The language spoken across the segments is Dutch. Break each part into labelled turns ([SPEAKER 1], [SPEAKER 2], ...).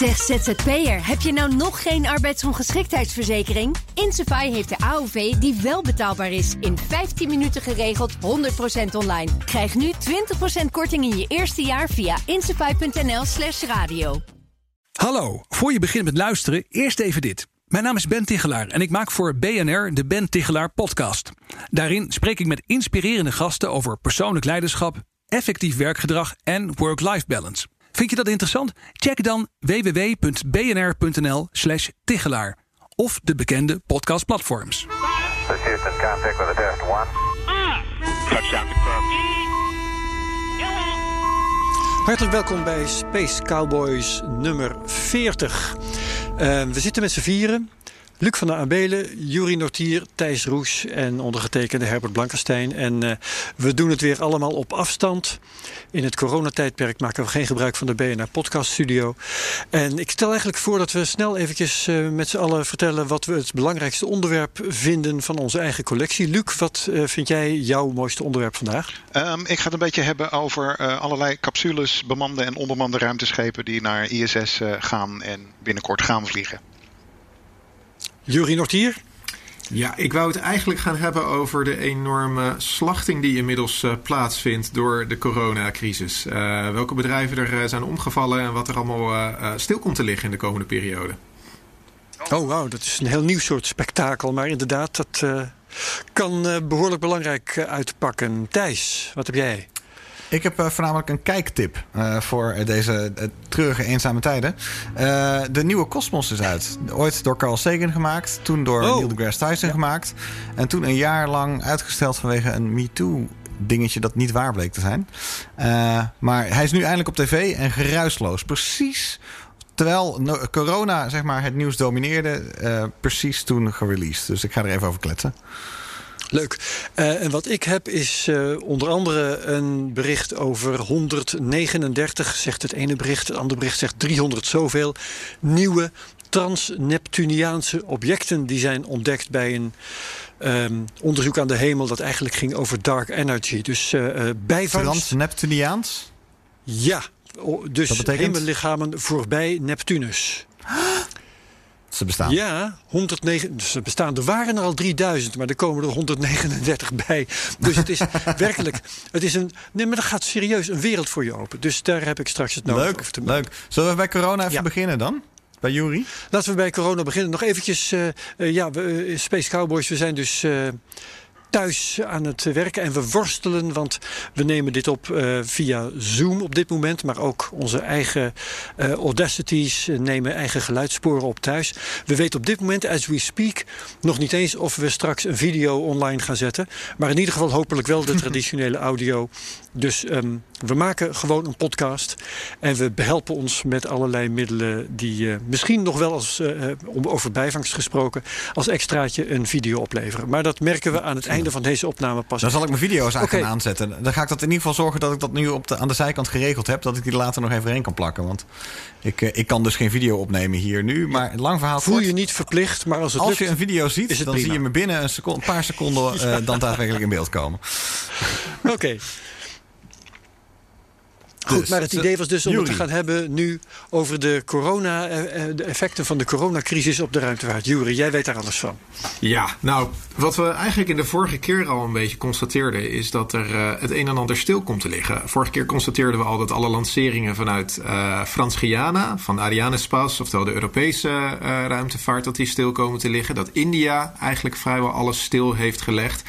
[SPEAKER 1] Zeg ZZP'er, heb je nou nog geen arbeidsongeschiktheidsverzekering? Insafai heeft de AOV die wel betaalbaar is. In 15 minuten geregeld, 100% online. Krijg nu 20% korting in je eerste jaar via insafai.nl slash radio.
[SPEAKER 2] Hallo, voor je begint met luisteren, eerst even dit. Mijn naam is Ben Tichelaar en ik maak voor BNR de Ben Tichelaar podcast. Daarin spreek ik met inspirerende gasten over persoonlijk leiderschap, effectief werkgedrag en work-life balance. Vind je dat interessant? Check dan www.bnr.nl/slash Tichelaar of de bekende podcastplatforms.
[SPEAKER 3] Hartelijk welkom bij Space Cowboys nummer 40. Uh, we zitten met z'n vieren. Luc van der Abelen, Juri Nortier, Thijs Roes en ondergetekende Herbert Blankenstein. En uh, we doen het weer allemaal op afstand. In het coronatijdperk maken we geen gebruik van de BNR Podcast Studio. En ik stel eigenlijk voor dat we snel eventjes uh, met z'n allen vertellen... wat we het belangrijkste onderwerp vinden van onze eigen collectie. Luc, wat uh, vind jij jouw mooiste onderwerp vandaag?
[SPEAKER 4] Um, ik ga het een beetje hebben over allerlei capsules, bemande en onbemande ruimteschepen... die naar ISS gaan en binnenkort gaan vliegen.
[SPEAKER 3] Jurie Nortier?
[SPEAKER 5] Ja, ik wou het eigenlijk gaan hebben over de enorme slachting die inmiddels uh, plaatsvindt door de coronacrisis. Uh, welke bedrijven er uh, zijn omgevallen en wat er allemaal stil komt te liggen in de komende periode.
[SPEAKER 3] Oh, wauw, dat is een heel nieuw soort spektakel. Maar inderdaad, dat kan behoorlijk belangrijk uitpakken. Thijs, wat heb jij?
[SPEAKER 6] Ik heb uh, voornamelijk een kijktip uh, voor deze uh, treurige, eenzame tijden. de nieuwe Cosmos is uit. Ooit door Carl Sagan gemaakt, toen door oh. Neil deGrasse Tyson ja. gemaakt. En toen een jaar lang uitgesteld vanwege een MeToo dingetje dat niet waar bleek te zijn. maar hij is nu eindelijk op tv en geruisloos. Precies terwijl corona zeg maar, het nieuws domineerde, precies toen gereleased. Dus ik ga er even over kletsen.
[SPEAKER 3] Leuk. Uh, en wat ik heb is uh, onder andere een bericht over 139, zegt het ene bericht. Het andere bericht zegt 300 zoveel nieuwe trans-Neptuniaanse objecten die zijn ontdekt bij een um, onderzoek aan de hemel dat eigenlijk ging over dark energy. Dus uh, bijvangst.
[SPEAKER 6] Trans-Neptuniaans?
[SPEAKER 3] Ja, dus dat betekent... hemellichamen voorbij Neptunus.
[SPEAKER 6] Ze bestaan.
[SPEAKER 3] Ja, 109, ze bestaan. Er waren er al 3000, maar er komen er 139 bij. Dus het is werkelijk, het is een, nee, maar dat gaat serieus een wereld voor je open. Dus daar heb ik straks het nodig
[SPEAKER 6] leuk,
[SPEAKER 3] over te
[SPEAKER 6] Leuk. Zullen we bij corona even ja. beginnen dan? Bij Jury?
[SPEAKER 3] Laten we bij corona beginnen. Nog eventjes, uh, uh, ja, we, uh, Space Cowboys, we zijn dus thuis aan het werken. En we worstelen, want we nemen dit op uh, via Zoom op dit moment. Maar ook onze eigen uh, Audacities nemen eigen geluidssporen op thuis. We weten op dit moment, as we speak, nog niet eens of we straks een video online gaan zetten. Maar in ieder geval hopelijk wel de traditionele audio. Dus um, we maken gewoon een podcast. En we behelpen ons met allerlei middelen die uh, misschien nog wel als, om over bijvangst gesproken, als extraatje een video opleveren. Maar dat merken we aan het einde van deze opname pas.
[SPEAKER 6] Dan zal ik mijn video's aan okay. gaan aanzetten. Dan ga ik dat in ieder geval zorgen dat ik dat nu op de, aan de zijkant geregeld heb. Dat ik die later nog even heen kan plakken. Want ik, ik kan dus geen video opnemen hier nu. Maar lang verhaal
[SPEAKER 3] Voel je niet verplicht, maar als het
[SPEAKER 6] Als
[SPEAKER 3] lukt,
[SPEAKER 6] je een video ziet, dan
[SPEAKER 3] prima.
[SPEAKER 6] zie je me binnen een, seconde, een paar seconden uh, dan daadwerkelijk in beeld komen.
[SPEAKER 3] Oké. Okay. Goed, dus, maar het idee was dus om het te gaan hebben nu over de corona, de effecten van de coronacrisis op de ruimtevaart. Jury, jij weet daar alles van.
[SPEAKER 5] Ja, nou, wat we eigenlijk in de vorige keer al een beetje constateerden, is dat er uh, het een en ander stil komt te liggen. Vorige keer constateerden we al dat alle lanceringen vanuit uh, Frans-Guyana, van Arianespace, oftewel de Europese uh, ruimtevaart, dat die stil komen te liggen. Dat India eigenlijk vrijwel alles stil heeft gelegd.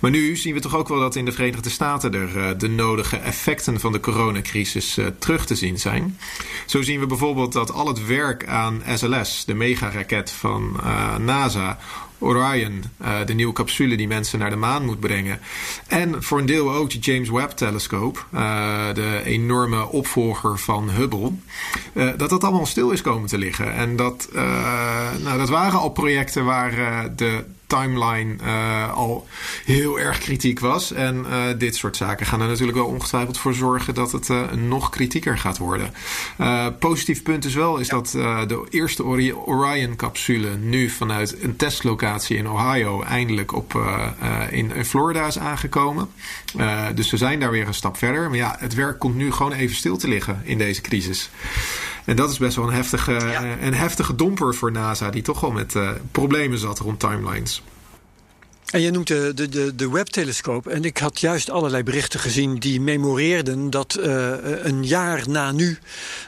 [SPEAKER 5] Maar nu zien we toch ook wel dat in de Verenigde Staten er de nodige effecten van de coronacrisis crisis uh, terug te zien zijn. Zo zien we bijvoorbeeld dat al het werk aan SLS, de megaraket van uh, NASA, Orion, uh, de nieuwe capsule die mensen naar de maan moet brengen. En voor een deel ook de James Webb-telescoop, de enorme opvolger van Hubble. Dat dat allemaal stil is komen te liggen. En dat, nou, dat waren al projecten waar de timeline uh, al heel erg kritiek was. En uh, dit soort zaken gaan er natuurlijk wel ongetwijfeld voor zorgen dat het uh, nog kritieker gaat worden. positief punt is wel is dat de eerste Orion-capsule nu vanuit een testlocatie in Ohio eindelijk op, in, in, Florida is aangekomen. dus we zijn daar weer een stap verder. Maar ja, het werk komt nu gewoon even stil te liggen in deze crisis. En dat is best wel een heftige, een heftige domper voor NASA, die toch al met problemen zat rond timelines.
[SPEAKER 3] En je noemt de, de, de, webtelescoop. En ik had juist allerlei berichten gezien die memoreerden dat uh, een jaar na nu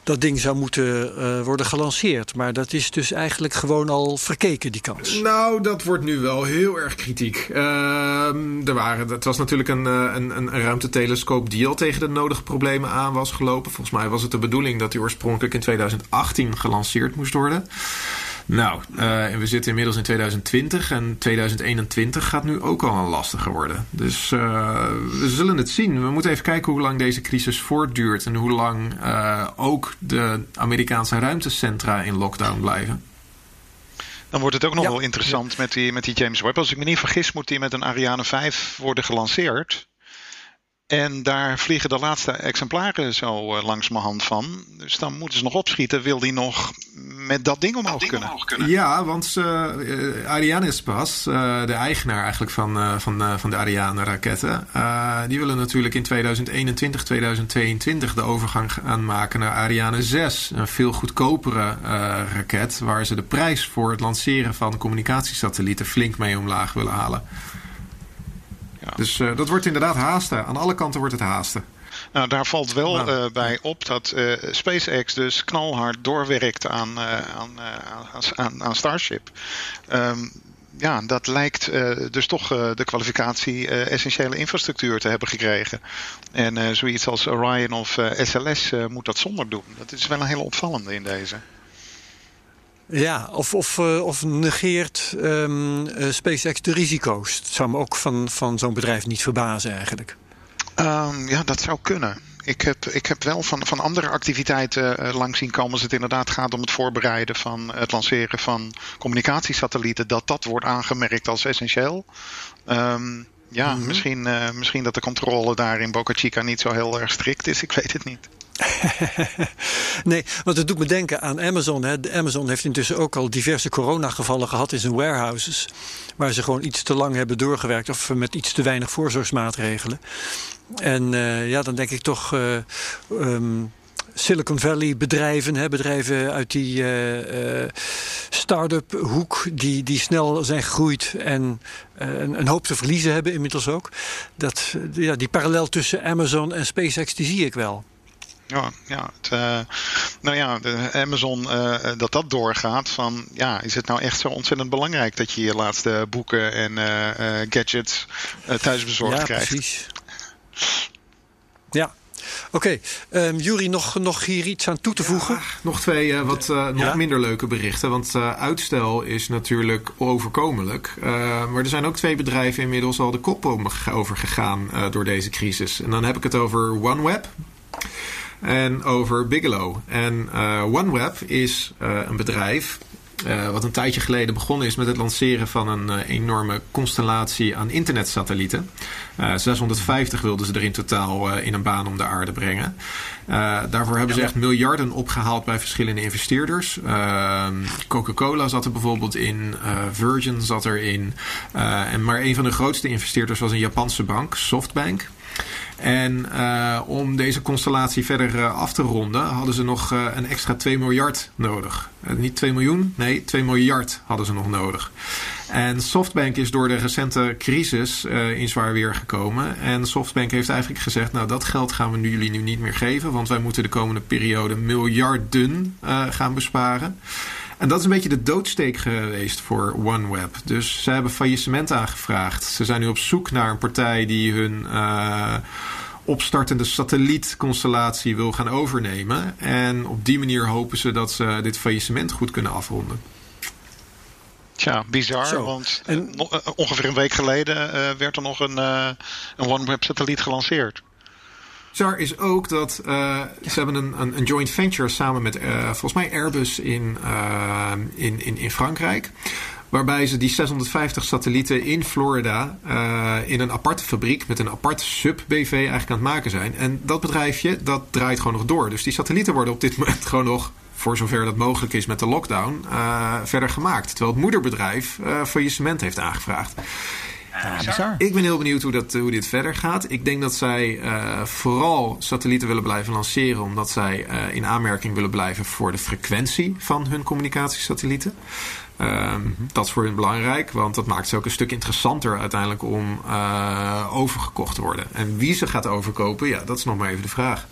[SPEAKER 3] dat ding zou moeten uh, worden gelanceerd. Maar dat is dus eigenlijk gewoon al verkeken, die kans.
[SPEAKER 5] Nou, dat wordt nu wel heel erg kritiek. Uh, er waren, het was natuurlijk een, een, een ruimtetelescoop die al tegen de nodige problemen aan was gelopen. Volgens mij was het de bedoeling dat die oorspronkelijk in 2018 gelanceerd moest worden. Nou, uh, we zitten inmiddels in 2020 en 2021 gaat nu ook al een lastiger worden. Dus uh, we zullen het zien. We moeten even kijken hoe lang deze crisis voortduurt en hoe lang uh, ook de Amerikaanse ruimtecentra in lockdown blijven.
[SPEAKER 4] Dan wordt het ook nog ja. wel interessant met, die, met die James Webb. Als ik me niet vergis, moet die met een Ariane 5 worden gelanceerd. En daar vliegen de laatste exemplaren zo uh, langs mijn hand van. Dus dan moeten ze nog opschieten. Wil die nog met dat ding omhoog, ding kunnen? omhoog kunnen?
[SPEAKER 5] Ja, want uh, Ariane Spas, uh, de eigenaar eigenlijk van, van, van de Ariane-raketten... die willen natuurlijk in 2021, 2022 de overgang gaan maken naar Ariane 6. Een veel goedkopere raket... waar ze de prijs voor het lanceren van communicatiesatellieten flink mee omlaag willen halen. Dus uh, dat wordt inderdaad haasten. Aan alle kanten wordt het haasten.
[SPEAKER 4] Nou, daar valt wel nou. uh, bij op dat uh, SpaceX dus knalhard doorwerkt aan, aan, aan, aan, Starship. Um, ja, dat lijkt dus toch de kwalificatie essentiële infrastructuur te hebben gekregen. En zoiets als Orion of SLS moet dat zonder doen. Dat is wel een hele opvallende in deze.
[SPEAKER 3] Ja, of, of, uh, of negeert um, uh, SpaceX de risico's? Dat zou me ook van, van zo'n bedrijf niet verbazen eigenlijk.
[SPEAKER 4] Um, ja, dat zou kunnen. Ik heb, ik heb wel van, van andere activiteiten uh, langs zien komen als het inderdaad gaat om het voorbereiden van het lanceren van communicatiesatellieten, dat dat wordt aangemerkt als essentieel. Um, ja, mm -hmm. misschien, misschien dat de controle daar in Boca Chica niet zo heel erg strikt is, ik weet het niet.
[SPEAKER 3] nee, want het doet me denken aan Amazon. Hè. Amazon heeft intussen ook al diverse coronagevallen gehad in zijn warehouses. Waar ze gewoon iets te lang hebben doorgewerkt of met iets te weinig voorzorgsmaatregelen. En uh, ja, dan denk ik toch. Uh, um, Silicon Valley bedrijven, hè, bedrijven uit die uh, start-up hoek die, die snel zijn gegroeid en een, een, hoop te verliezen hebben inmiddels ook. Dat, ja, die parallel tussen Amazon en SpaceX die zie ik wel.
[SPEAKER 4] Ja, ja het, uh, nou ja, de Amazon, uh, dat dat doorgaat. Van ja, is het nou echt zo ontzettend belangrijk dat je je laatste boeken en uh, gadgets thuis bezorgd
[SPEAKER 3] ja,
[SPEAKER 4] krijgt?
[SPEAKER 3] Precies. Ja, Oké, okay. um, Jury, nog, nog hier iets aan toe te voegen?
[SPEAKER 5] Ja, nog twee uh, wat uh, nog ja? minder leuke berichten. Want uh, uitstel is natuurlijk overkomelijk. maar er zijn ook twee bedrijven inmiddels al de kop over gegaan door deze crisis. En dan heb ik het over OneWeb en over Bigelow. En uh, OneWeb is uh, een bedrijf uh, wat een tijdje geleden begonnen is met het lanceren van een uh, enorme constellatie aan internetsatellieten. Uh, 650 wilden ze er in totaal in een baan om de aarde brengen. daarvoor hebben ze echt miljarden opgehaald bij verschillende investeerders. Coca-Cola zat er bijvoorbeeld in, Virgin zat erin. en maar een van de grootste investeerders was een Japanse bank, Softbank. En uh, om deze constellatie verder uh, af te ronden, hadden ze nog uh, een extra 2 miljard nodig. niet 2 miljoen, nee, 2 miljard hadden ze nog nodig. En Softbank is door de recente crisis in zwaar weer gekomen. En Softbank heeft eigenlijk gezegd: Nou, dat geld gaan we nu, jullie nu niet meer geven, want wij moeten de komende periode miljarden gaan besparen. En dat is een beetje de doodsteek geweest voor OneWeb. Dus ze hebben faillissement aangevraagd. Ze zijn nu op zoek naar een partij die hun uh, opstartende satellietconstellatie wil gaan overnemen. En op die manier hopen ze dat ze dit faillissement goed kunnen afronden.
[SPEAKER 4] Tja, bizar, Zo. want en... ongeveer een week geleden uh, werd er nog een, uh, een OneWeb satelliet gelanceerd.
[SPEAKER 5] Bizar is ook dat uh, ze hebben een, een, een, joint venture samen met uh, volgens mij Airbus in, uh, in, in, Frankrijk. Waarbij ze die 650 satellieten in Florida in een aparte fabriek met een apart sub-BV eigenlijk aan het maken zijn. En dat bedrijfje dat draait gewoon nog door. Dus die satellieten worden op dit moment gewoon nog voor zover dat mogelijk is met de lockdown, verder gemaakt. Terwijl het moederbedrijf uh, faillissement heeft aangevraagd.
[SPEAKER 6] Ja, bizar.
[SPEAKER 5] Ik ben heel benieuwd hoe, dat, hoe dit verder gaat. Ik denk dat zij uh, vooral satellieten willen blijven lanceren, omdat zij uh, in aanmerking willen blijven voor de frequentie van hun communicatiesatellieten. Um, Dat is voor hen belangrijk, want dat maakt ze ook een stuk interessanter uiteindelijk om uh, overgekocht te worden. En wie ze gaat overkopen, ja, dat is nog maar even de vraag.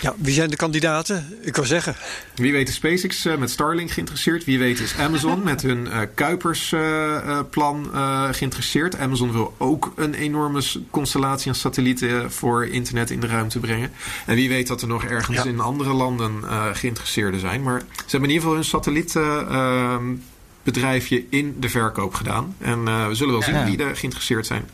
[SPEAKER 3] Ja, wie zijn de kandidaten? Ik wil zeggen.
[SPEAKER 5] Wie weet is SpaceX uh, met Starlink geïnteresseerd? Wie weet is Amazon met hun uh, Kuipersplan geïnteresseerd? Amazon wil ook een enorme constellatie aan satellieten voor internet in de ruimte brengen. En wie weet dat er nog ergens ja. in andere landen geïnteresseerden zijn. Maar ze hebben in ieder geval hun satellieten ehm, bedrijfje in de verkoop gedaan. En uh, we zullen wel zien wie er geïnteresseerd zijn.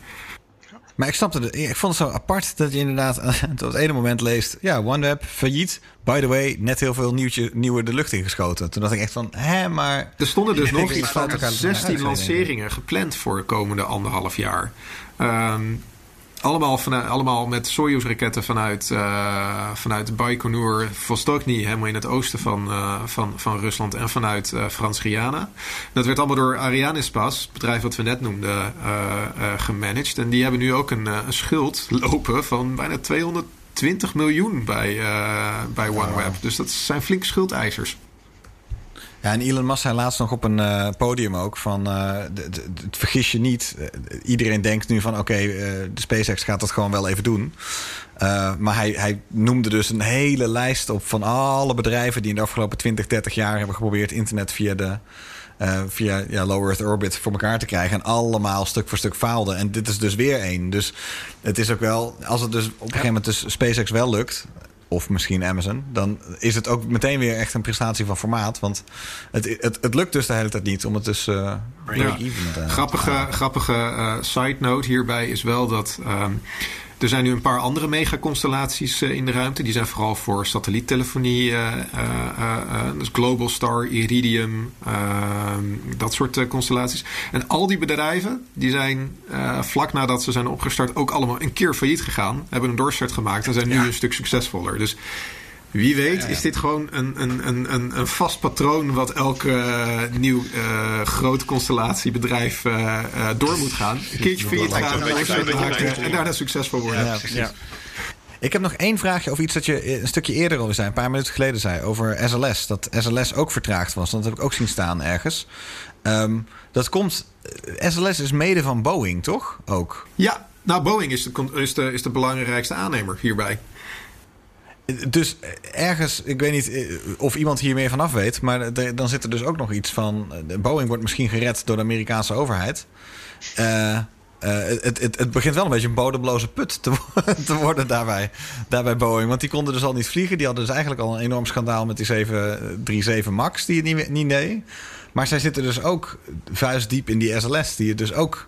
[SPEAKER 6] Maar ik snapte het. Ik vond het zo apart dat je inderdaad tot het ene moment leest... ja, OneWeb, failliet. By the way, net heel veel nieuwtje, nieuwe de lucht ingeschoten. Toen dacht ik echt van, hè, maar...
[SPEAKER 5] Er stonden dus nog iets van 16 lanceringen gepland voor de komende anderhalf jaar. Um, allemaal, vanuit, allemaal met Soyuz-raketten vanuit, uh, vanuit Baikonur, Vostokny, helemaal in het oosten van, uh, van, van Rusland en vanuit uh, Frans-Guyana. Dat werd allemaal door Arianespace, het bedrijf wat we net noemden, gemanaged. En die hebben nu ook een, een schuld lopen van bijna 220 miljoen bij, bij OneWeb. Dus dat zijn flinke schuldeisers.
[SPEAKER 6] Ja, en Elon Musk zei laatst nog op een uh, podium ook van... Uh, vergis je niet, uh, iedereen denkt nu van... oké, de SpaceX gaat dat gewoon wel even doen. maar hij, hij noemde dus een hele lijst op van alle bedrijven... die in de afgelopen 20, 30 jaar hebben geprobeerd... internet via de... via ja, low Earth orbit voor elkaar te krijgen. En allemaal stuk voor stuk faalden. En dit is dus weer één. Dus het is ook wel, als het dus op een gegeven moment dus SpaceX wel lukt, of misschien Amazon, dan is het ook meteen weer echt een prestatie van formaat. Want het, het, het lukt dus de hele tijd niet om het dus uh, break-even
[SPEAKER 5] te Grappige, grappige uh, side note hierbij is wel dat. Um, er zijn nu een paar andere megaconstellaties uh, in de ruimte. Die zijn vooral voor satelliettelefonie. Uh, uh, dus Global Star, Iridium, ehm, dat soort constellaties. En al die bedrijven die zijn vlak nadat ze zijn opgestart ook allemaal een keer failliet gegaan. Hebben een doorstart gemaakt en zijn nu ja. een stuk succesvoller. Dus wie weet is dit gewoon een, een, een, een, vast patroon wat elke uh, nieuw uh, grote constellatiebedrijf uh, door moet gaan. Een keertje failliet gaan, en daarna succesvol worden. Ja, ja.
[SPEAKER 6] Ik heb nog één vraagje over iets dat je een stukje eerder al zei, een paar minuten geleden zei, over SLS. Dat SLS ook vertraagd was. Dat heb ik ook zien staan ergens. Um, dat komt. SLS is mede van Boeing, toch? Ook.
[SPEAKER 5] Ja, nou, Boeing is de, is de, is de belangrijkste aannemer hierbij.
[SPEAKER 6] Dus ergens, ik weet niet eh, of iemand hier meer vanaf weet, maar dan zit er dus ook nog iets van. Eh, Boeing wordt misschien gered door de Amerikaanse overheid. Uh, het, het, het, begint wel een beetje een bodemloze put te, te worden daarbij, daarbij Boeing. Want die konden dus al niet vliegen. Die hadden dus eigenlijk al een enorm schandaal met die 737 MAX, die het niet, niet deed. Maar zij zitten dus ook vuistdiep in die SLS, die het dus ook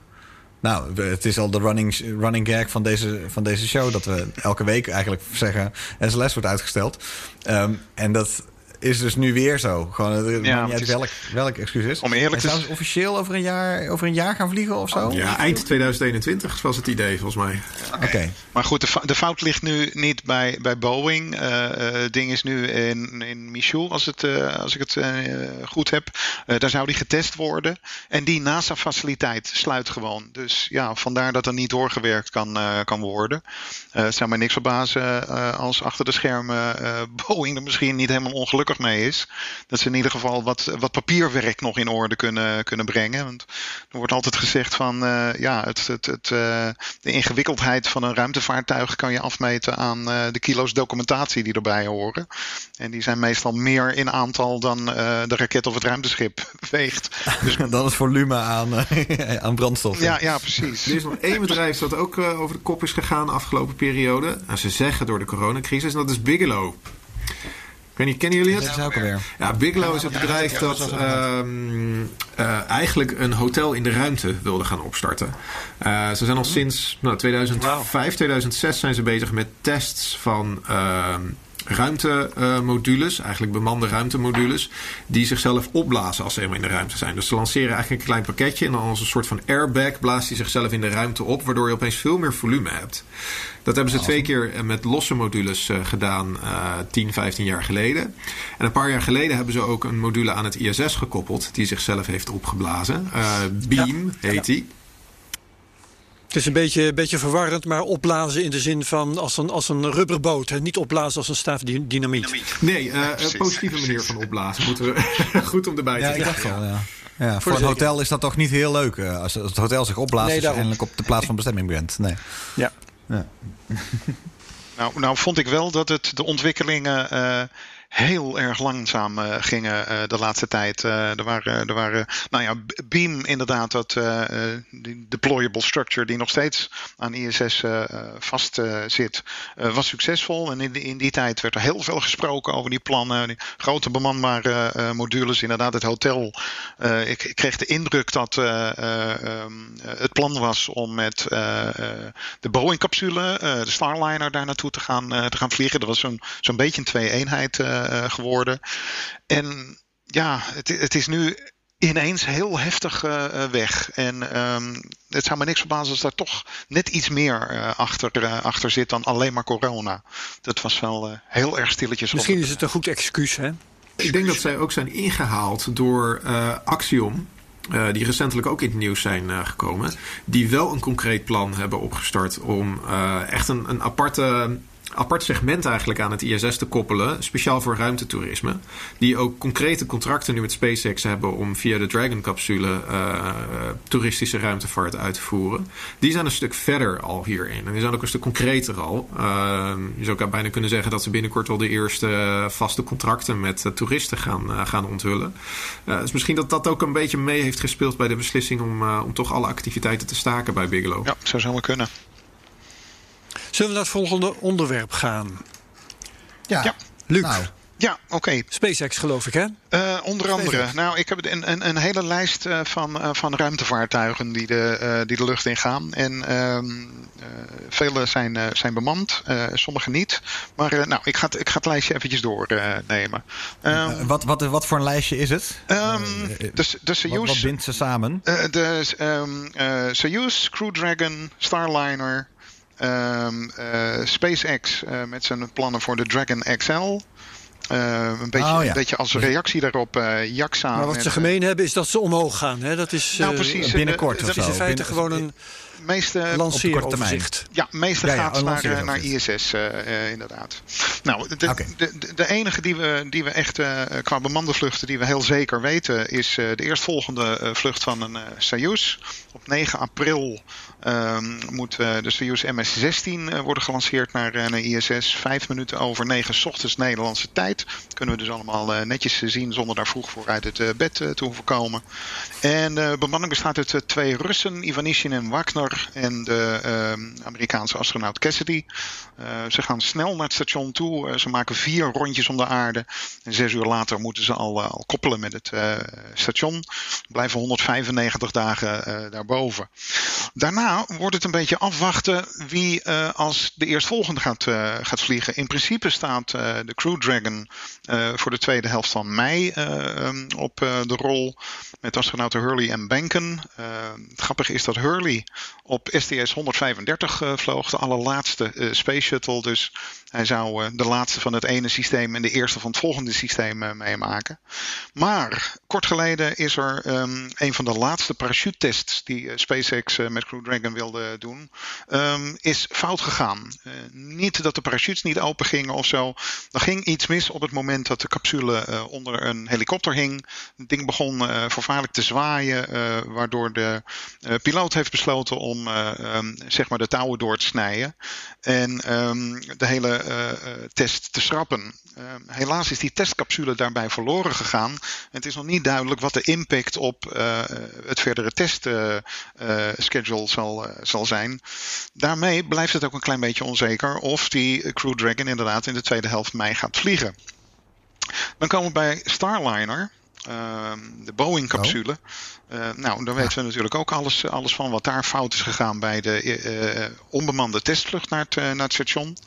[SPEAKER 6] nou, het is al de running, running gag van deze, van deze show... dat we elke week eigenlijk zeggen... SLS wordt uitgesteld. Um, en dat is dus nu weer zo. Gewoon, ja, niet uit welk, welk excuus is.
[SPEAKER 4] Om eerlijk
[SPEAKER 6] te zijn. officieel over een, jaar, over een jaar gaan vliegen of zo?
[SPEAKER 5] Ja, eind 2021 was het idee volgens mij.
[SPEAKER 4] Oké. Okay. Maar goed, de, de, fout ligt nu niet bij, bij Boeing. Uh, het ding is nu in, in Michoud, als, het, uh, als ik het uh, goed heb. daar zou die getest worden. En die NASA-faciliteit sluit gewoon. Dus ja, vandaar dat er niet doorgewerkt kan, kan worden. het zou mij niks verbazen als achter de schermen Boeing er misschien niet helemaal ongelukkig mee is. Dat ze in ieder geval wat, wat papierwerk nog in orde kunnen, kunnen brengen. Want er wordt altijd gezegd van uh, ja, het, het, het, uh, de ingewikkeldheid van een ruimtevaartuig kan je afmeten aan uh, de kilo's documentatie die erbij horen. En die zijn meestal meer in aantal dan de raket of het ruimteschip weegt.
[SPEAKER 6] Dus... dan het volume aan, aan brandstof.
[SPEAKER 4] Ja, ja, precies.
[SPEAKER 5] Er is nog één bedrijf dat ook over de kop is gegaan de afgelopen periode. En ze zeggen door de coronacrisis, en dat is Bigelow. Ik weet niet, kennen jullie het?
[SPEAKER 6] Dat is ook alweer.
[SPEAKER 5] Ja, Bigelow is het bedrijf dat um, uh, eigenlijk een hotel in de ruimte wilde gaan opstarten. Uh, ze zijn al sinds nou, 2005, 2006 zijn ze bezig met tests van... Ruimtemodules, eigenlijk bemande ruimtemodules, die zichzelf opblazen als ze eenmaal in de ruimte zijn. Dus ze lanceren eigenlijk een klein pakketje en dan als een soort van airbag blaast hij zichzelf in de ruimte op, waardoor je opeens veel meer volume hebt. Dat hebben ze twee keer met losse modules uh, gedaan, uh, 10, 15 jaar geleden. En een paar jaar geleden hebben ze ook een module aan het ISS gekoppeld, die zichzelf heeft opgeblazen. Uh, Beam heet die.
[SPEAKER 3] Het is een beetje, een beetje verwarrend, maar opblazen in de zin van als een, als een rubberboot. Hè? Niet opblazen als een staaf dy- dynamiet.
[SPEAKER 5] Nee, eh,
[SPEAKER 4] Ja,
[SPEAKER 5] een
[SPEAKER 4] precies,
[SPEAKER 5] positieve manier van opblazen moeten we goed om erbij te
[SPEAKER 6] Ja, ik
[SPEAKER 5] zeggen.
[SPEAKER 6] dacht al, ja. Ja, voor een hotel is dat toch niet heel leuk eh, als, het hotel zich opblaast
[SPEAKER 3] Nee,
[SPEAKER 6] als je
[SPEAKER 3] daarom.
[SPEAKER 6] eindelijk op de plaats van bestemming bent. Nee.
[SPEAKER 3] Ja.
[SPEAKER 6] Ja.
[SPEAKER 4] Nou, nou vond ik wel dat het de ontwikkelingen eh, heel erg langzaam eh, gingen eh, de laatste tijd. Eh, er waren, er waren, nou ja, Beam inderdaad, dat, die deployable structure die nog steeds aan ISS vast zit, was succesvol. En in, die- in die tijd werd er heel veel gesproken over die plannen, die grote bemanbare modules. Inderdaad, het hotel. Ik, ik kreeg de indruk dat eh, eh, ehm, het plan was om met de Boeing-capsule, de Starliner, daar naartoe te gaan, te gaan vliegen. Dat was zo'n zo'n beetje een twee-eenheid geworden. En ja, het, het is nu ineens heel heftig eh, eh, weg. En ehm, het zou me niks verbazen als daar toch net iets meer eh, achter, eh, achter zit dan alleen maar corona. Dat was wel eh, heel erg stilletjes.
[SPEAKER 3] Misschien is het een goed excuus, hè?
[SPEAKER 5] Ik denk dat zij ook zijn ingehaald door eh, Axiom. eh, die recentelijk ook in het nieuws zijn eh, gekomen. Die wel een concreet plan hebben opgestart om eh, echt een, een aparte, apart segment eigenlijk aan het ISS te koppelen. Speciaal voor ruimtetoerisme. Die ook concrete contracten nu met SpaceX hebben om via de Dragon-capsule eh, toeristische ruimtevaart uit te voeren. Die zijn een stuk verder al hierin. En die zijn ook een stuk concreter al. Eh, je zou bijna kunnen zeggen dat ze binnenkort wel de eerste eh, vaste contracten met eh, toeristen gaan, gaan onthullen. Dus misschien dat dat ook een beetje mee heeft gespeeld bij de beslissing om, om toch alle activiteiten te staken bij Bigelow.
[SPEAKER 4] Ja, zou zomaar kunnen.
[SPEAKER 3] Zullen we naar het volgende onderwerp gaan?
[SPEAKER 6] Ja.
[SPEAKER 4] Ja.
[SPEAKER 3] Luc,
[SPEAKER 6] Nou,
[SPEAKER 4] Ja, oké.
[SPEAKER 3] SpaceX geloof ik, hè?
[SPEAKER 4] Eh, onder andere,
[SPEAKER 3] SpaceX.
[SPEAKER 4] nou, ik heb een, een, een hele lijst eh, van, eh, van ruimtevaartuigen die de, eh, die de lucht in gaan. En ehm eh, vele zijn, eh, zijn bemand, eh, sommige niet. Maar eh, nou, ik ga, het, ik ga het lijstje eventjes doornemen.
[SPEAKER 6] eh, wat, wat, wat voor een lijstje is het?
[SPEAKER 4] Ehm,
[SPEAKER 6] Eh,
[SPEAKER 4] de, de
[SPEAKER 6] wat, wat
[SPEAKER 4] Soyuz,
[SPEAKER 6] bindt ze samen?
[SPEAKER 4] eh, de ehm, eh, Soyuz, Crew Dragon, Starliner, ehm, eh, SpaceX eh, met zijn plannen voor de Dragon XL. Eh, een, beetje,
[SPEAKER 6] Oh, ja.
[SPEAKER 4] een beetje als reactie daarop uh, JAXA.
[SPEAKER 3] Maar wat
[SPEAKER 4] met,
[SPEAKER 3] ze gemeen hebben is dat ze omhoog gaan. Hè? Dat is,
[SPEAKER 4] Nou,
[SPEAKER 3] eh,
[SPEAKER 4] precies.
[SPEAKER 6] binnenkort
[SPEAKER 4] Dat
[SPEAKER 3] is in feite
[SPEAKER 6] Binnen-
[SPEAKER 3] gewoon een
[SPEAKER 4] meeste,
[SPEAKER 6] korte
[SPEAKER 3] lanceeroverzicht.
[SPEAKER 4] ja, meeste
[SPEAKER 6] Ja, ja,
[SPEAKER 4] gaat naar. ISS, eh, eh, inderdaad. Nou, de, de, de, de enige die we, die we echt eh, qua bemande vluchten die we heel zeker weten, is eh, de eerstvolgende eh, vlucht van een eh Soyuz. Op 9 april ehm, moet eh, de Soyuz MS-16 eh, worden gelanceerd naar, eh, ISS. Vijf minuten over negen ochtends Nederlandse tijd. Kunnen we dus allemaal netjes zien zonder daar vroeg voor uit het bed te hoeven komen. En de bemanning bestaat uit twee Russen, Ivanishin en Wagner. En de ehm, Amerikaanse astronaut Cassidy. Ze gaan snel naar het station toe. Ze maken vier rondjes om de aarde. En zes uur later moeten ze al, al koppelen met het station. Blijven 195 dagen daarboven. Daarna wordt het een beetje afwachten wie eh, als de eerstvolgende gaat, eh, gaat vliegen. In principe staat eh, de Crew Dragon voor de tweede helft van mei eh, um, op de rol. Met astronauten Hurley en Benken. Het grappige is dat Hurley op STS 135 uh, vloog. De allerlaatste Space Shuttle. Dus hij zou uh, de laatste van het ene systeem en de eerste van het volgende systeem uh, meemaken. Maar kort geleden is er um, een van de laatste parachute-tests die uh, SpaceX met Crew Dragon wilde doen, um, is fout gegaan. Niet dat de parachutes niet open gingen of zo. Er ging iets mis op het moment dat de capsule onder een helikopter hing. Het ding begon uh, vervaarlijk te zwaaien, waardoor de piloot heeft besloten om um, zeg maar de touwen door te snijden en de hele test te schrappen. Uh, helaas is die testcapsule daarbij verloren gegaan. Het is nog niet duidelijk wat de impact op het verdere testschedule zal, zal zijn. Daarmee blijft het ook een klein beetje onzeker of die Crew Dragon inderdaad in de tweede helft mei gaat vliegen. Dan komen we bij Starliner. De Boeing-capsule. Uh, nou, daar weten we natuurlijk ook alles, alles van wat daar fout is gegaan bij de uh, onbemande testvlucht naar het, naar het station.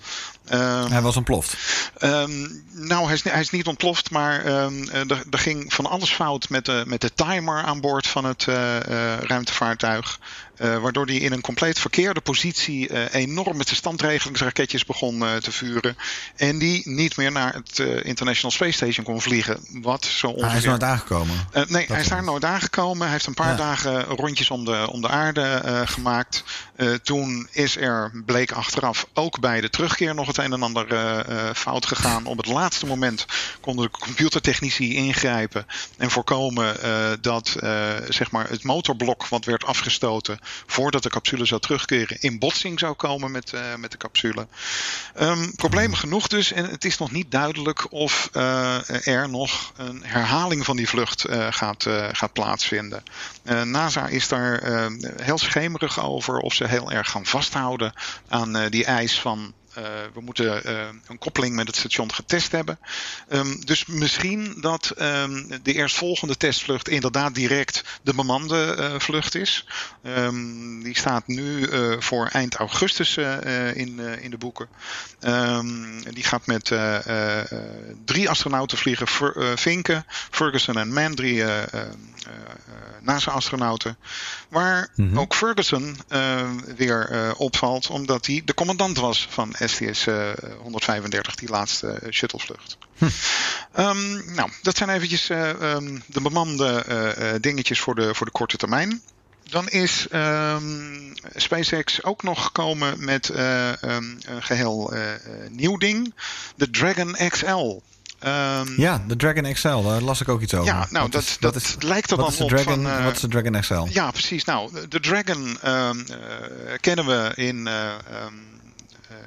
[SPEAKER 6] Uh, hij was ontploft.
[SPEAKER 4] Um, nou, hij is, hij is, niet ontploft, maar um, er, er, ging van alles fout met de, met de timer aan boord van het ruimtevaartuig. Uh, waardoor hij in een compleet verkeerde positie uh, enorm met de standregelingsraketjes begon uh, te vuren. En die niet meer naar het International Space Station kon vliegen. Wat zo ongeveer
[SPEAKER 6] hij is aangekomen?
[SPEAKER 4] Uh, nee, hij is daar nooit aangekomen. Hij heeft een paar ja. dagen rondjes om de, om de aarde uh, gemaakt. Uh, toen is er, bleek achteraf, ook bij de terugkeer nog het een en ander fout gegaan. Op het laatste moment konden de computertechnici ingrijpen en voorkomen dat zeg maar het motorblok wat werd afgestoten voordat de capsule zou terugkeren in botsing zou komen met, met de capsule. Um, problemen genoeg dus en het is nog niet duidelijk of er nog een herhaling van die vlucht gaat, gaat plaatsvinden. Uh, NASA is daar heel schemerig over of ze heel erg gaan vasthouden aan die eis van we moeten uh, een koppeling met het station getest hebben. Um, dus misschien dat um, de eerstvolgende testvlucht inderdaad direct de bemande uh, vlucht is. Um, die staat nu voor eind augustus in, in de boeken. die gaat met drie astronauten vliegen. Ver, Vinken, Ferguson en Mann, drie NASA-astronauten. Waar mm -hmm. ook Ferguson weer opvalt, omdat hij de commandant was van STS uh, 135, die laatste uh, shuttlevlucht. Hm. Um, nou, dat zijn eventjes uh, um, de bemande dingetjes voor de, voor de korte termijn. Dan is um, SpaceX ook nog gekomen met een geheel nieuw ding. De Dragon XL.
[SPEAKER 6] Um, ja, de Dragon XL, daar las ik ook iets over.
[SPEAKER 4] Ja, nou, dat, is, dat, is, lijkt er dan
[SPEAKER 6] op Dragon,
[SPEAKER 4] van... Uh,
[SPEAKER 6] wat is de Dragon XL?
[SPEAKER 4] Ja, precies. Nou, de Dragon um, uh, kennen we in... Uh, um,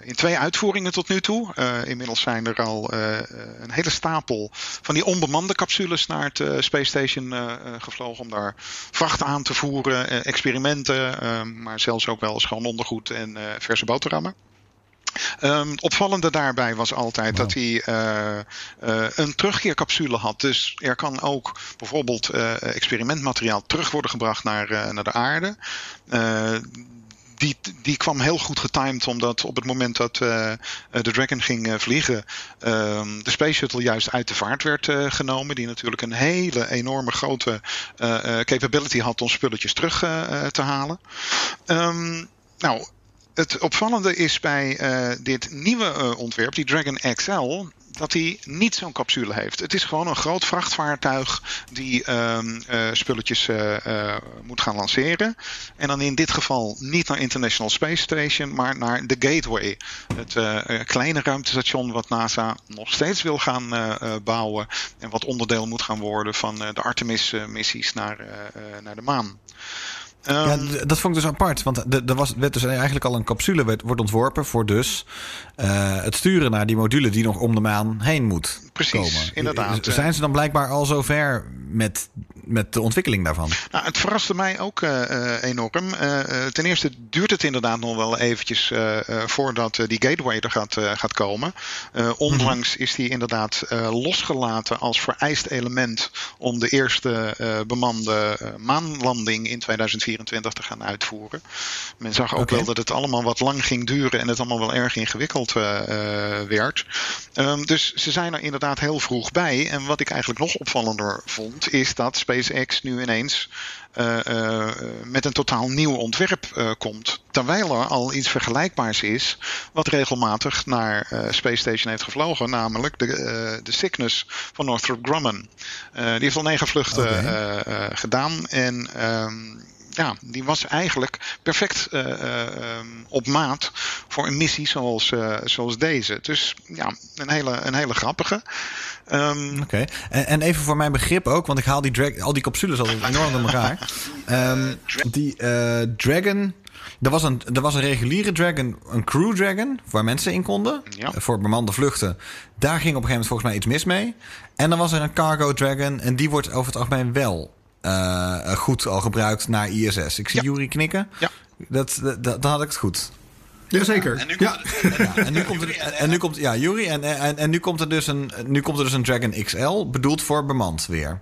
[SPEAKER 4] in twee uitvoeringen tot nu toe. Uh, inmiddels zijn er al uh, een hele stapel van die onbemande capsules naar het Space Station gevlogen om daar vracht aan te voeren, experimenten, maar zelfs ook wel schoon ondergoed en verse boterhammen. Um, het opvallende daarbij was altijd wow. dat hij uh, uh, een terugkeercapsule had. Dus er kan ook bijvoorbeeld uh, experimentmateriaal terug worden gebracht naar, naar de aarde die, die kwam heel goed getimed, omdat op het moment dat uh, de Dragon ging uh, vliegen, uh, de Space Shuttle juist uit de vaart werd genomen. Die natuurlijk een hele enorme grote capability had om spulletjes terug te halen. Um, nou, het opvallende is bij dit nieuwe ontwerp, die Dragon XL, dat hij niet zo'n capsule heeft. Het is gewoon een groot vrachtvaartuig die um, uh, spulletjes uh, uh, moet gaan lanceren. En dan in dit geval niet naar International Space Station, maar naar de Gateway. Het kleine ruimtestation wat NASA nog steeds wil gaan bouwen. En wat onderdeel moet gaan worden van de Artemis-missies naar, naar de maan.
[SPEAKER 6] Ja, dat vond ik dus apart. Want er was, werd dus eigenlijk al een capsule werd, wordt ontworpen voor dus uh, het sturen naar die module die nog om de maan heen moet
[SPEAKER 4] Precies,
[SPEAKER 6] komen.
[SPEAKER 4] inderdaad.
[SPEAKER 6] Zijn ze dan blijkbaar al zover met, met de ontwikkeling daarvan?
[SPEAKER 4] Nou, het verraste mij ook uh, enorm. Uh, ten eerste duurt het inderdaad nog wel eventjes voordat die gateway er gaat, gaat komen. onlangs is die inderdaad losgelaten als vereist element om de eerste bemande maanlanding in 2024 te gaan uitvoeren. Men zag ook okay. wel dat het allemaal wat lang ging duren en het allemaal wel erg ingewikkeld werd. Um, dus ze zijn er inderdaad heel vroeg bij. En wat ik eigenlijk nog opvallender vond, is dat SpaceX nu ineens uh, uh, met een totaal nieuw ontwerp uh, komt. Terwijl er al iets vergelijkbaars is, wat regelmatig naar Space Station heeft gevlogen, namelijk de, de Cygnus van Northrop Grumman. die heeft al negen vluchten okay. gedaan en. Um, ja, die was eigenlijk perfect uh, uh, op maat voor een missie zoals, uh, zoals deze. Dus ja, een hele, een hele grappige.
[SPEAKER 6] Um, Oké, okay. en, en, even voor mijn begrip ook, want ik haal die drag, al die capsules altijd enorm door elkaar. Um, die Dragon. Er was, een, er was een reguliere Dragon, een Crew Dragon, waar mensen in konden. Ja. Voor bemande vluchten. Daar ging op een gegeven moment volgens mij iets mis mee. En dan was er een Cargo Dragon, en die wordt over het algemeen wel uh, goed al gebruikt naar ISS. Ik zie ja. Jury knikken.
[SPEAKER 4] Ja.
[SPEAKER 6] Dat, dat, dat, dan had ik het goed.
[SPEAKER 5] Jazeker.
[SPEAKER 6] Ja, en nu komt, ja. ja, en nu komt er, en nu komt, ja, Jury, en, en, en nu komt er dus een, nu komt er dus een Dragon XL, bedoeld voor bemand weer.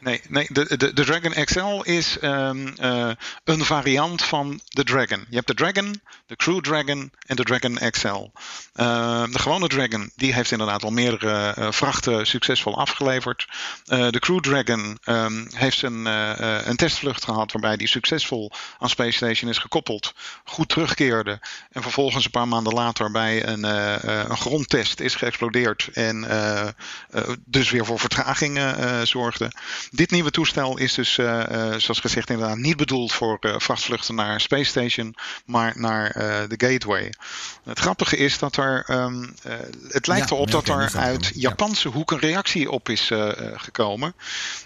[SPEAKER 4] Nee, nee de, de, de Dragon XL is um, uh, een variant van de Dragon. Je hebt de Dragon, de Crew Dragon en de Dragon XL. Uh, de gewone Dragon die heeft inderdaad al meerdere uh, vrachten succesvol afgeleverd. de Crew Dragon um, heeft een, een testvlucht gehad waarbij die succesvol aan Space Station is gekoppeld, goed terugkeerde en vervolgens een paar maanden later bij een, een grondtest is geëxplodeerd en dus weer voor vertraging zorgde. Dit nieuwe toestel is dus, uh, zoals gezegd, inderdaad niet bedoeld voor uh, vrachtvluchten naar Space Station, maar naar de Gateway. Het grappige is dat er, um, het lijkt ja, erop dat er uit Japanse ja. hoek een reactie op is gekomen.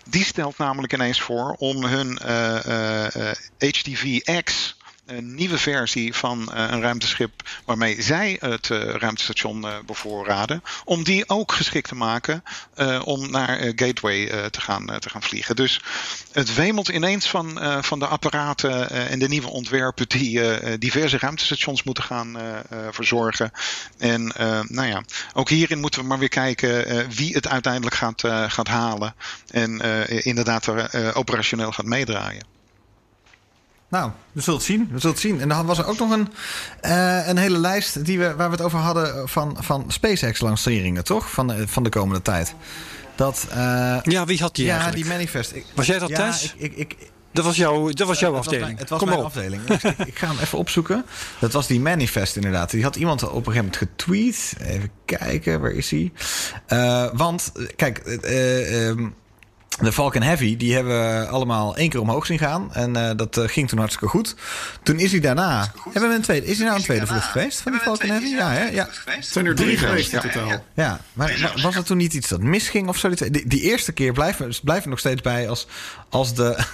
[SPEAKER 4] Die stelt namelijk ineens voor om hun HDV-X een nieuwe versie van uh, een ruimteschip waarmee zij het uh, ruimtestation uh, bevoorraden, om die ook geschikt te maken om naar Gateway te, gaan, te gaan vliegen. Dus het wemelt ineens van, van de apparaten en de nieuwe ontwerpen die diverse ruimtestations moeten gaan verzorgen. En nou ja, ook hierin moeten we maar weer kijken wie het uiteindelijk gaat, gaat halen en inderdaad er operationeel gaat meedraaien.
[SPEAKER 6] Nou, we zullen het zien. We zullen het zien. En dan was er ook nog een, uh, een hele lijst die we, waar we het over hadden van, van SpaceX-lanceringen, toch? Van de, van de komende tijd. Dat, uh,
[SPEAKER 3] ja, wie had die
[SPEAKER 6] Ja,
[SPEAKER 3] eigenlijk?
[SPEAKER 6] die manifest. Ik,
[SPEAKER 3] was jij dat
[SPEAKER 6] ja,
[SPEAKER 3] thuis?
[SPEAKER 6] Ik, ik, ik,
[SPEAKER 3] dat was, jouw, dat was jouw uh, afdeling.
[SPEAKER 6] Het was
[SPEAKER 3] Kom
[SPEAKER 6] mijn
[SPEAKER 3] op.
[SPEAKER 6] afdeling. ik, ik, ga hem even opzoeken. Dat was die manifest inderdaad. Die had iemand op een gegeven moment getweet. Even kijken, waar is hij? Uh, want, kijk... Um, de Falcon Heavy, die hebben we allemaal één keer omhoog zien gaan. En uh, dat uh, ging toen hartstikke goed. Toen is hij daarna... Hebben we een tweede, is hij nou een tweede vlucht geweest van die Falcon Heavy? Ja, hè? Ja.
[SPEAKER 5] Zijn er drie geweest in totaal.
[SPEAKER 6] Ja, ja. maar, was er toen niet iets dat misging of zo? Die, die eerste keer blijven we blijven nog steeds bij als, als de...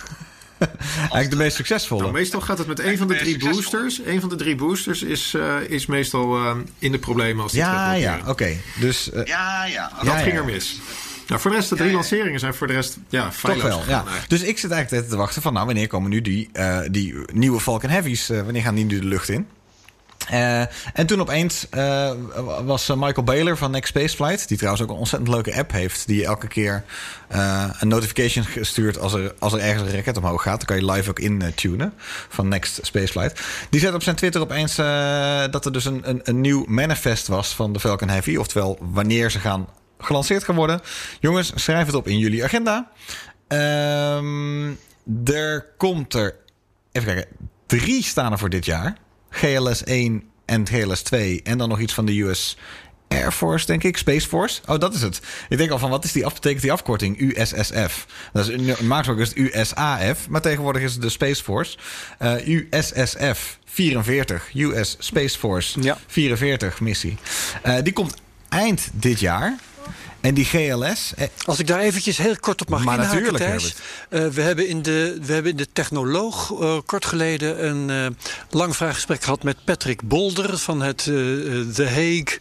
[SPEAKER 6] Eigenlijk de meest succesvolle.
[SPEAKER 5] Nou, meestal gaat het met een van de drie boosters. Een van de drie boosters is, uh, is meestal uh, in de problemen als die
[SPEAKER 6] Ja, ja, oké. Okay. Dus, uh,
[SPEAKER 5] ja, ja. Dat ja, ging er mis. Nou, voor de rest, de drie lanceringen zijn voor de rest ja,
[SPEAKER 6] Toch wel, ja. Dus ik zit eigenlijk te wachten van, nou, wanneer komen nu die, uh, die nieuwe Falcon Heavies, uh, wanneer gaan die nu de lucht in? Uh, en toen opeens uh, was Michael Baylor van Next Space Flight, die trouwens ook een ontzettend leuke app heeft, die elke keer uh, een notification stuurt als er, als er ergens een raket omhoog gaat. Dan kan je live ook intunen van Next Space Flight. Die zet op zijn Twitter opeens dat er dus een, een, een nieuw manifest was van de Falcon Heavy. Oftewel, wanneer ze gaan gelanceerd gaan worden. Jongens, schrijf het op in jullie agenda. Um, er komt er, even kijken, drie staan er voor dit jaar. GLS 1 en GLS 2 en dan nog iets van de US Air Force, denk ik. Space Force. Oh, dat is het. Ik denk al van, wat is die, betekent die afkorting? USSF. Dat is, gesproken is het USAF, maar tegenwoordig is het de Space Force. Uh, USSF 44, US Space Force ja. 44 missie. Uh, die komt eind dit jaar. En die GLS.
[SPEAKER 3] Als ik daar eventjes heel kort op mag
[SPEAKER 6] maar
[SPEAKER 3] inhaken,
[SPEAKER 6] natuurlijk,
[SPEAKER 3] Thijs. Uh, we, hebben in de, we hebben in de Technoloog uh, kort geleden een uh, lang vraaggesprek gehad met Patrick Bolder van het The Hague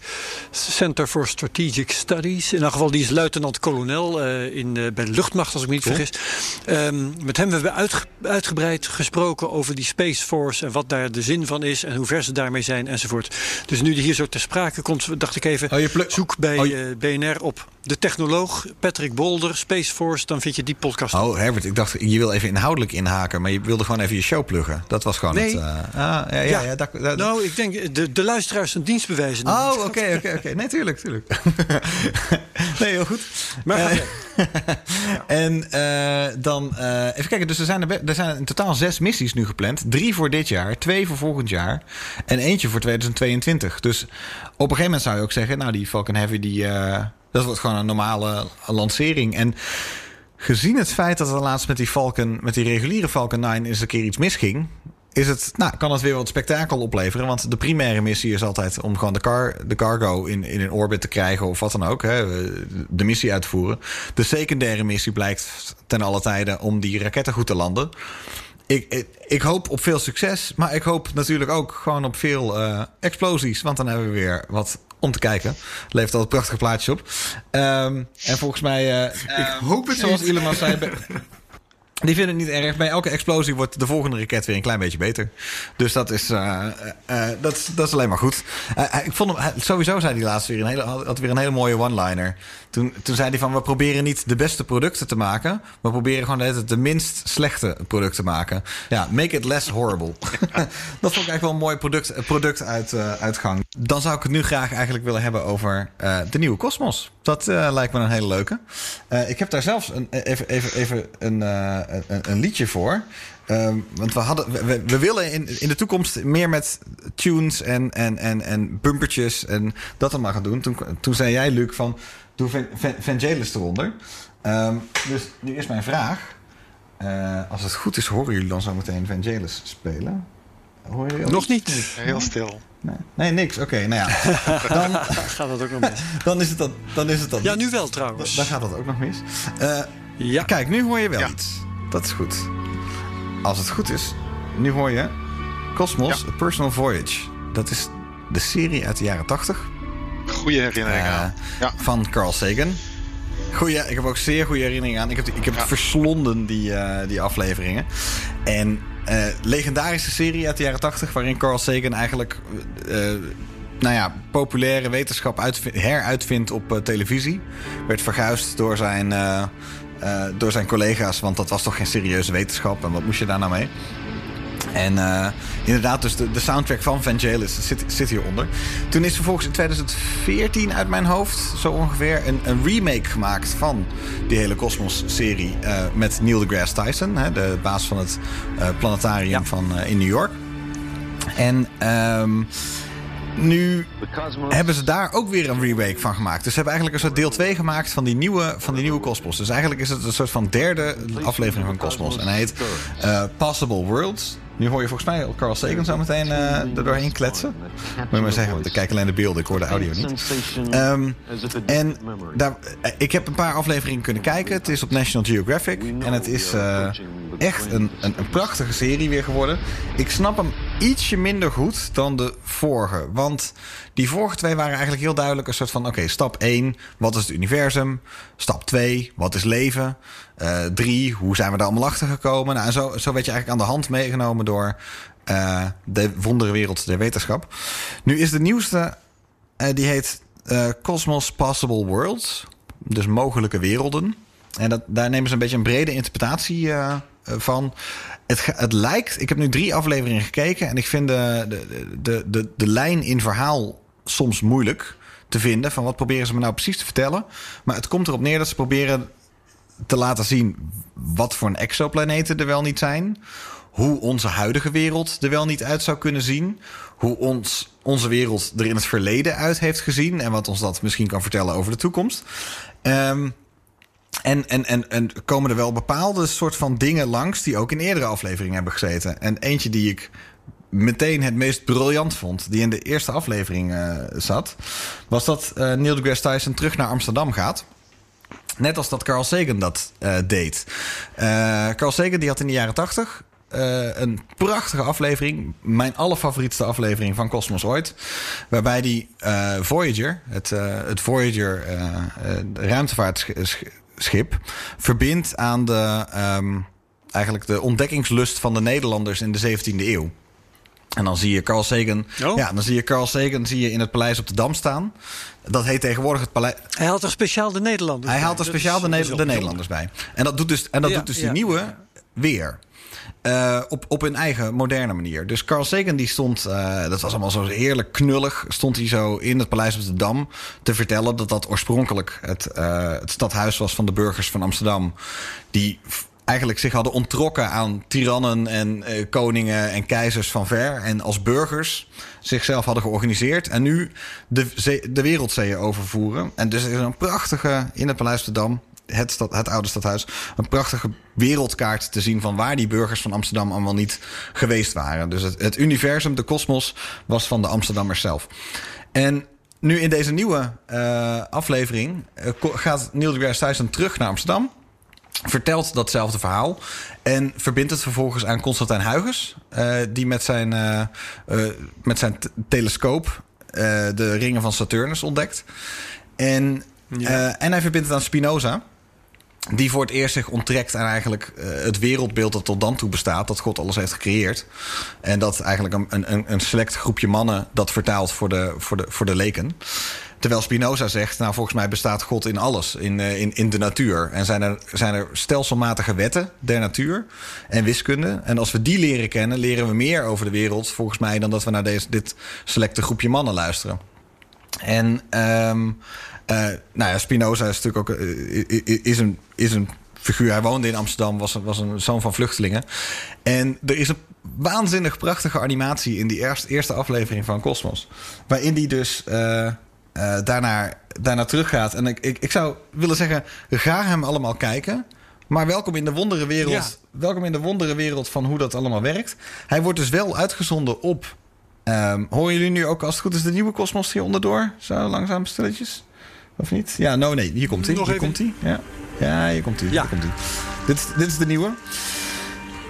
[SPEAKER 3] Center for Strategic Studies. In elk geval, die is luitenant-kolonel in bij de luchtmacht, als ik me niet cool. vergis. Um, met hem hebben we uitge uitgebreid gesproken over die Space Force en wat daar de zin van is en hoe ver ze daarmee zijn enzovoort. Dus nu die hier zo ter sprake komt, dacht ik even,
[SPEAKER 6] oh,
[SPEAKER 3] zoek bij oh, BNR op de technoloog Patrick Bolder, Space Force, dan vind je die podcast.
[SPEAKER 6] Oh, Herbert, ik dacht je wil even inhoudelijk inhaken, maar je wilde gewoon even je show pluggen. Dat was gewoon
[SPEAKER 3] nee.
[SPEAKER 6] het. Uh, ah, ja, ja, ja, ja dat, dat,
[SPEAKER 3] nou, ik denk de, de luisteraars een dienst bewijzen.
[SPEAKER 6] Oh, oké, oké, oké. Nee, tuurlijk, tuurlijk. nee, heel goed.
[SPEAKER 3] Maar uh,
[SPEAKER 6] En uh, dan even kijken, dus er zijn, er, er zijn in totaal zes missies nu gepland. Drie voor dit jaar, twee voor volgend jaar en eentje voor 2022. Dus op een gegeven moment zou je ook zeggen, nou die Falcon Heavy die dat wordt gewoon een normale lancering. En gezien het feit dat er laatst met die Falcon, met die reguliere Falcon 9 eens een keer iets misging. Is het, nou, kan het weer wat spektakel opleveren. Want de primaire missie is altijd om gewoon de, car, de cargo in, in een orbit te krijgen of wat dan ook. Hè, de missie uit te voeren. De secundaire missie blijkt ten alle tijde om die raketten goed te landen. Ik, ik, hoop op veel succes, maar ik hoop natuurlijk ook gewoon op veel uh, explosies. Want dan hebben we weer wat om te kijken. Levert al prachtige plaatjes op. Um, en volgens mij, uh,
[SPEAKER 5] ik hoop het
[SPEAKER 6] zoals Elon zei... Die vinden het niet erg. Bij elke explosie wordt de volgende raket weer een klein beetje beter. Dus dat is, uh, uh, dat, is, dat is alleen maar goed. Uh, ik vond hem, sowieso zei hij laatst weer een hele, had weer een hele mooie one-liner. Toen, toen zei hij van, we proberen niet de beste producten te maken. We proberen gewoon de minst slechte producten te maken. Ja, make it less horrible. dat vond ik eigenlijk wel een mooi product, product uit, uitgang. Dan zou ik het nu graag eigenlijk willen hebben over de nieuwe Cosmos. Dat lijkt me een hele leuke. ik heb daar zelfs een, even, even, even een een, een liedje voor. Um, want we, hadden, we, we, willen in, in de toekomst meer met tunes en, en, en, en bumpertjes en dat allemaal gaan doen. Toen, toen zei jij, Luc, van doe Van, Van, Vangelis eronder. Um, dus nu is mijn vraag. Uh, als het goed is, horen jullie dan zo meteen Vangelis spelen?
[SPEAKER 3] Hoor je Nog niet.
[SPEAKER 4] Heel stil.
[SPEAKER 6] Nee, nee niks. Oké, okay, nou ja.
[SPEAKER 3] Dan gaat dat ook nog mis.
[SPEAKER 6] dan is het dan, dan is het dan.
[SPEAKER 3] Ja, nu wel trouwens.
[SPEAKER 6] Dan gaat dat ook nog mis. Uh, ja. Kijk, nu hoor je wel ja. iets. Dat is goed. Als het goed is, nu hoor je Cosmos, A Personal Voyage. Dat is de serie uit de jaren 80.
[SPEAKER 4] Goede herinnering uh, aan.
[SPEAKER 6] Ja. Van Carl Sagan. Goeie, ik heb ook zeer goede herinneringen aan. Ik heb, ik heb het verslonden, die, uh, die afleveringen. En uh, legendarische serie uit de jaren 80, waarin Carl Sagan eigenlijk nou ja, populaire wetenschap heruitvindt op televisie. Werd verguisd door zijn door zijn collega's. Want dat was toch geen serieuze wetenschap. En wat moest je daar nou mee? En uh, inderdaad, dus de, de, soundtrack van Vangelis zit, zit hieronder. Toen is vervolgens in 2014 uit mijn hoofd, zo ongeveer, een, een remake gemaakt van die hele Cosmos-serie. Uh, met Neil deGrasse Tyson, hè, de baas van het planetarium ja. van, in New York. En um, nu hebben ze daar ook weer een remake van gemaakt. Dus ze hebben eigenlijk een soort deel 2 gemaakt van die nieuwe, van die nieuwe Cosmos. Dus eigenlijk is het een soort van derde aflevering van Cosmos. En hij heet uh, Possible Worlds. Nu hoor je volgens mij Carl Sagan zo meteen uh, er doorheen kletsen. Moet je maar zeggen, want ik kijk alleen de beelden, ik hoor de audio niet. Um, en daar, eh, ik heb een paar afleveringen kunnen kijken. Het is op National Geographic. En het is uh, echt een, een, een, prachtige serie weer geworden. Ik snap hem ietsje minder goed dan de vorige. Want die vorige twee waren eigenlijk heel duidelijk een soort van... oké, stap 1, wat is het universum? Stap 2, wat is leven? Uh, drie, hoe zijn we daar allemaal achter gekomen? Nou, en zo, zo werd je eigenlijk aan de hand meegenomen door uh, de wonderenwereld der wetenschap. Nu is de nieuwste, uh, die heet Cosmos Possible Worlds. Dus mogelijke werelden. En dat, daar nemen ze een beetje een brede interpretatie van. Het, het lijkt, ik heb nu drie afleveringen gekeken en ik vind de, de, de, de, lijn in verhaal soms moeilijk te vinden. Van wat proberen ze me nou precies te vertellen? Maar het komt erop neer dat ze proberen te laten zien wat voor een exoplaneten er wel niet zijn. Hoe onze huidige wereld er wel niet uit zou kunnen zien. Hoe ons, onze wereld er in het verleden uit heeft gezien. En wat ons dat misschien kan vertellen over de toekomst. Um, en, en, en, en komen er wel bepaalde soort van dingen langs die ook in eerdere afleveringen hebben gezeten. En eentje die ik meteen het meest briljant vond, die in de eerste aflevering uh, zat, was dat uh, Neil deGrasse Tyson terug naar Amsterdam gaat. Net als dat Carl Sagan dat uh, deed. Carl Sagan die had in de jaren tachtig een prachtige aflevering. Mijn allerfavorietste aflevering van Cosmos ooit. Waarbij die Voyager, het, het Voyager ruimtevaartschip, verbindt aan de, um, eigenlijk de ontdekkingslust van de Nederlanders in de 17e eeuw. En dan zie je Carl Sagan. Oh. Ja, dan zie je Carl Sagan zie je in het paleis op de Dam staan. Dat heet tegenwoordig het paleis.
[SPEAKER 3] Hij haalt er speciaal de Nederlanders.
[SPEAKER 6] Hij haalt er speciaal de, de, Nederlanders bij. En dat doet dus, en dat doet dus die nieuwe weer. Uh, op, op hun eigen moderne manier. Dus Carl Sagan die stond, uh, dat was allemaal zo heerlijk knullig, stond hij zo in het paleis op de Dam te vertellen dat dat oorspronkelijk het, uh, het stadhuis was van de burgers van Amsterdam. Die eigenlijk zich hadden ontrokken aan tirannen en koningen en keizers van ver. En als burgers zichzelf hadden georganiseerd. En nu de, de wereldzeeën overvoeren. En dus er is een prachtige, in het Paleis de Dam, het, stad, het oude stadhuis, een prachtige wereldkaart te zien van waar die burgers van Amsterdam allemaal niet geweest waren. Dus het, het universum, de kosmos, was van de Amsterdammers zelf. En nu in deze nieuwe uh, aflevering uh, gaat Neil deGrasse Tyson terug naar Amsterdam vertelt datzelfde verhaal. En verbindt het vervolgens aan Constantijn Huygens. Uh, die met zijn, met zijn telescoop de ringen van Saturnus ontdekt. En, ja. en hij verbindt het aan Spinoza. Die voor het eerst zich onttrekt aan eigenlijk eh, het wereldbeeld dat tot dan toe bestaat. Dat God alles heeft gecreëerd. En dat eigenlijk een, een, een select groepje mannen dat vertaalt voor de, voor de, voor de leken. Terwijl Spinoza zegt, nou volgens mij bestaat God in alles, in, uh, in, in de natuur. En zijn er, zijn er stelselmatige wetten der natuur en wiskunde. En als we die leren kennen, leren we meer over de wereld, volgens mij, dan dat we naar deze, dit selecte groepje mannen luisteren. En um, uh, nou ja, Spinoza is natuurlijk ook uh, is een, is een figuur. Hij woonde in Amsterdam, was, was een zoon van vluchtelingen. En er is een waanzinnig prachtige animatie in die eerste, eerste aflevering van Cosmos. Waarin die dus uh, daarnaar, daarnaar teruggaat. En ik, ik, ik zou willen zeggen, ga hem allemaal kijken. Maar welkom in de wondere wereld. Ja. Welkom in de wondere wereld van hoe dat allemaal werkt. Hij wordt dus wel uitgezonden op. Um, horen jullie nu ook als het goed is de nieuwe Cosmos hier onderdoor? Zo langzaam stilletjes. Of niet? Ja, no, nee, hier komt hij. Hier komt hij. Ja. ja, hier komt hij. Ja. Hier komt hij. Dit, dit is de nieuwe.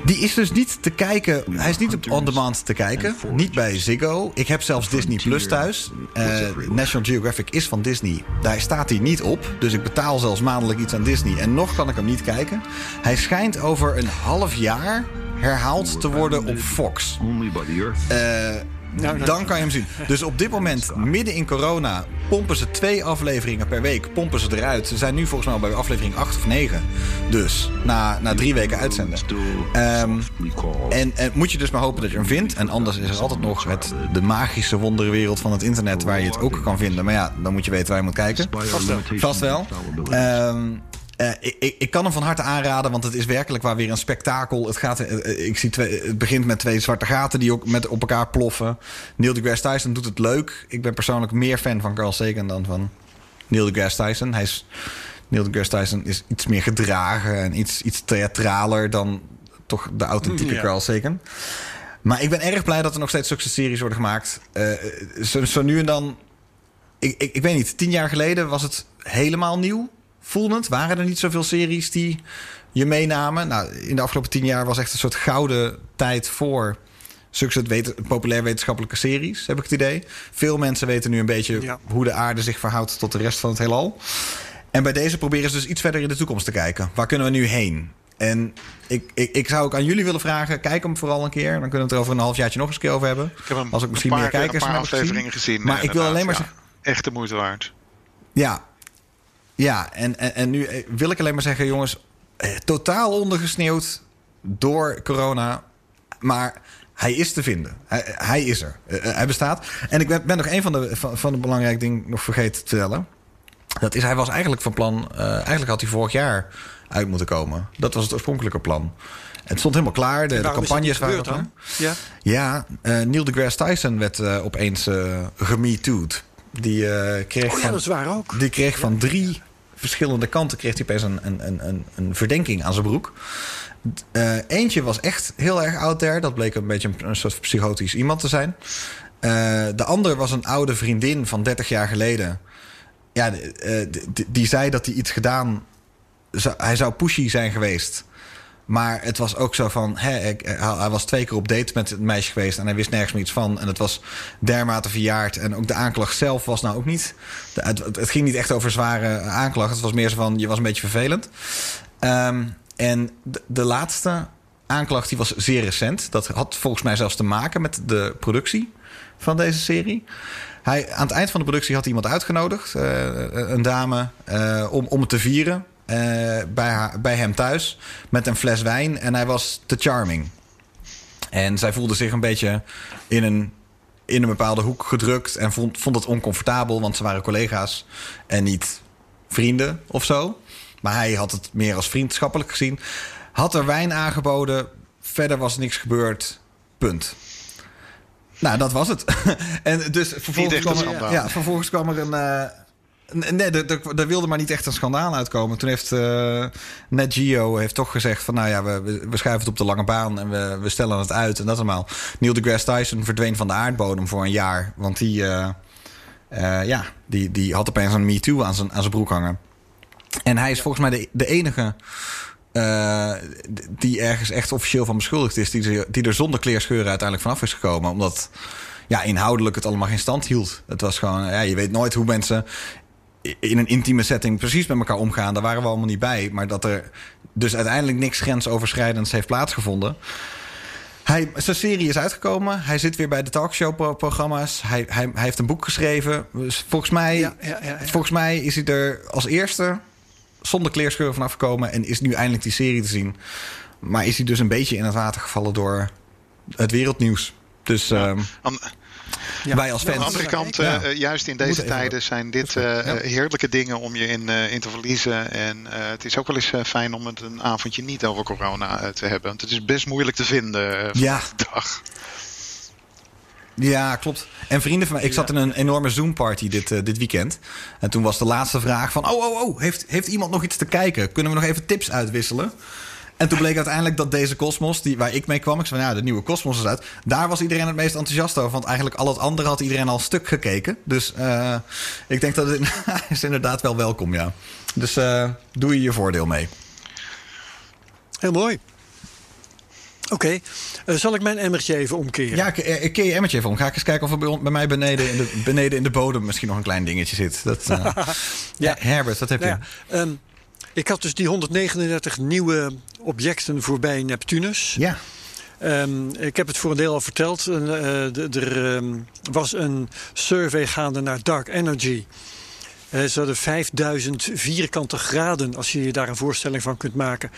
[SPEAKER 6] Die is dus niet te kijken. Hij is niet op on-demand te kijken. Niet bij Ziggo. Ik heb zelfs Disney Plus thuis. Uh, National Geographic is van Disney. Daar staat hij niet op. Dus ik betaal zelfs maandelijk iets aan Disney. En nog kan ik hem niet kijken. Hij schijnt over een half jaar herhaald te worden op Fox. Uh, nou, nou, dan kan je hem zien. Dus op dit moment, midden in corona, pompen ze twee afleveringen per week. Pompen ze eruit. Ze zijn nu volgens mij al bij aflevering 8 of 9. Dus na, na drie weken uitzenden. Um, en, en, moet je dus maar hopen dat je hem vindt. En anders is er altijd nog het, de magische wonderenwereld van het internet waar je het ook kan vinden. Maar ja, dan moet je weten waar je moet kijken. Vast wel. Vast wel. Um, uh, ik, ik, kan hem van harte aanraden, want het is werkelijk waar weer een spektakel. Het, gaat, uh, ik zie twee, het begint met twee zwarte gaten die ook met op elkaar ploffen. Neil deGrasse Tyson doet het leuk. Ik ben persoonlijk meer fan van Carl Sagan dan van Neil deGrasse Tyson. Hij is, Neil deGrasse Tyson is iets meer gedragen en iets, iets theatraler dan toch de authentieke ja. Carl Sagan. Maar ik ben erg blij dat er nog steeds zulke series worden gemaakt. Uh, zo, zo nu en dan... Ik, ik, ik weet niet, tien jaar geleden was het helemaal nieuw voelend? Waren er niet zoveel series die je meenamen? Nou, in de afgelopen tien jaar was echt een soort gouden tijd voor zulke weten, populair wetenschappelijke series, heb ik het idee. Veel mensen weten nu een beetje ja. hoe de aarde zich verhoudt tot de rest van het heelal. En bij deze proberen ze dus iets verder in de toekomst te kijken. Waar kunnen we nu heen? En ik, ik, ik zou ook aan jullie willen vragen, kijk hem vooral een keer. Dan kunnen we het er over een halfjaartje nog eens een keer over hebben.
[SPEAKER 4] Ik heb hem
[SPEAKER 6] Als ik misschien
[SPEAKER 4] paar,
[SPEAKER 6] meer kijkers
[SPEAKER 4] een paar afleveringen gezien. gezien
[SPEAKER 6] maar ik wil alleen maar
[SPEAKER 4] ja, echt de moeite waard.
[SPEAKER 6] Ja, ja, en, en, en nu eh, wil ik alleen maar zeggen, jongens, eh, totaal ondergesneeuwd door corona. Maar hij is te vinden. Hij, hij is er. Uh, hij bestaat. En ik ben, ben nog een van de, van, van de belangrijke dingen nog vergeten te vertellen. Dat is, hij was eigenlijk van plan. Uh, eigenlijk had hij vorig jaar uit moeten komen. Dat was het oorspronkelijke plan. Het stond helemaal klaar. De, de campagnes waren
[SPEAKER 3] dan? Ja,
[SPEAKER 6] ja uh, Neil deGrasse Tyson werd opeens uh, gemetooed. Die kreeg,
[SPEAKER 3] oh, ja,
[SPEAKER 6] van,
[SPEAKER 3] dat is waar ook.
[SPEAKER 6] die kreeg van drie verschillende kanten kreeg hij opeens een, een, een, een verdenking aan zijn broek. Uh, eentje was echt heel erg out there. Dat bleek een beetje een, soort psychotisch iemand te zijn. Uh, de ander was een oude vriendin van 30 jaar geleden. Ja, uh, die, zei dat hij iets gedaan... Hij zou pushy zijn geweest. Maar het was ook zo van... Hè, hij was twee keer op date met het meisje geweest... en hij wist nergens meer iets van. En het was dermate verjaard. En ook de aanklacht zelf was nou ook niet... Het, ging niet echt over zware aanklacht. Het was meer zo van, je was een beetje vervelend. Um, en de, laatste aanklacht die was zeer recent. Dat had volgens mij zelfs te maken met de productie van deze serie. Hij, aan het eind van de productie had iemand uitgenodigd, uh, een dame, uh, om, om het te vieren. Uh, bij, haar, bij hem thuis met een fles wijn. En hij was te charming. En zij voelde zich een beetje in een, in een bepaalde hoek gedrukt. En vond, vond het oncomfortabel, want ze waren collega's en niet vrienden of zo. Maar hij had het meer als vriendschappelijk gezien. Had er wijn aangeboden. Verder was niks gebeurd. Punt. Nou, dat was het. en dus vervolgens kwam, er, ja, vervolgens kwam er een. Nee, er, wilde maar niet echt een schandaal uitkomen. Toen heeft uh, Net Geo heeft toch gezegd van... nou ja, we, we schuiven het op de lange baan en we, we stellen het uit en dat allemaal. Neil deGrasse Tyson verdween van de aardbodem voor een jaar. Want die, uh, uh, ja, die, die had opeens een Me Too aan zijn, aan zijn broek hangen. En hij is volgens mij de, de enige uh, die ergens echt officieel van beschuldigd is... Die, die er zonder kleerscheuren uiteindelijk vanaf is gekomen. Omdat ja, inhoudelijk het allemaal geen stand hield. Het was gewoon, ja, je weet nooit hoe mensen in een intieme setting precies met elkaar omgaan. Daar waren we allemaal niet bij. Maar dat er dus uiteindelijk niks grensoverschrijdends heeft plaatsgevonden. Hij, zijn serie is uitgekomen. Hij zit weer bij de talkshow-programma's. Hij, hij, hij heeft een boek geschreven. Dus volgens, mij,
[SPEAKER 3] Ja, ja, ja, ja.
[SPEAKER 6] volgens mij is hij er als eerste zonder kleerscheuren vanaf gekomen. En is nu eindelijk die serie te zien. Maar is hij dus een beetje in het water gevallen door het wereldnieuws. Dus ehm,
[SPEAKER 3] Ja.
[SPEAKER 6] wij als
[SPEAKER 4] aan de
[SPEAKER 6] fans.
[SPEAKER 4] andere kant,
[SPEAKER 6] Ja.
[SPEAKER 4] eh, juist in deze tijden zijn dit eh, heerlijke dingen om je in, eh, in te verliezen. En eh, het is ook wel eens eh, fijn om het een avondje niet over corona eh, te hebben. Want het is best moeilijk te vinden eh,
[SPEAKER 6] Ja.
[SPEAKER 4] dag.
[SPEAKER 6] Ja, klopt. En vrienden van mij, ik zat in een enorme Zoom-party dit, eh, dit weekend. En toen was de laatste vraag van... Oh, oh, oh, heeft, heeft iemand nog iets te kijken? Kunnen we nog even tips uitwisselen? En toen bleek uiteindelijk dat deze Cosmos, die, waar ik mee kwam... Ik zei ja, de nieuwe Cosmos is uit. Daar was iedereen het meest enthousiast over. Want eigenlijk al het andere had iedereen al stuk gekeken. Dus eh, ik denk dat het is inderdaad wel welkom, ja. Dus eh, doe je je voordeel mee.
[SPEAKER 3] Heel mooi. Oké, eh, zal ik mijn emmertje even omkeren?
[SPEAKER 6] Ja, ik, keer je emmertje even om. Ga ik eens kijken of er bij, mij beneden in, de, beneden in de bodem... misschien nog een klein dingetje zit. Dat,
[SPEAKER 3] Ja.
[SPEAKER 6] Herbert, wat heb je?
[SPEAKER 3] Nou ehm, ik had dus die 139 nieuwe objecten voorbij Neptunus.
[SPEAKER 6] Ja.
[SPEAKER 3] Ehm, ik heb het voor een deel al verteld. Eh, er ehm, was een survey gaande naar Dark Energy. Eh, ze hadden 5000 vierkante graden, als je je daar een voorstelling van kunt maken.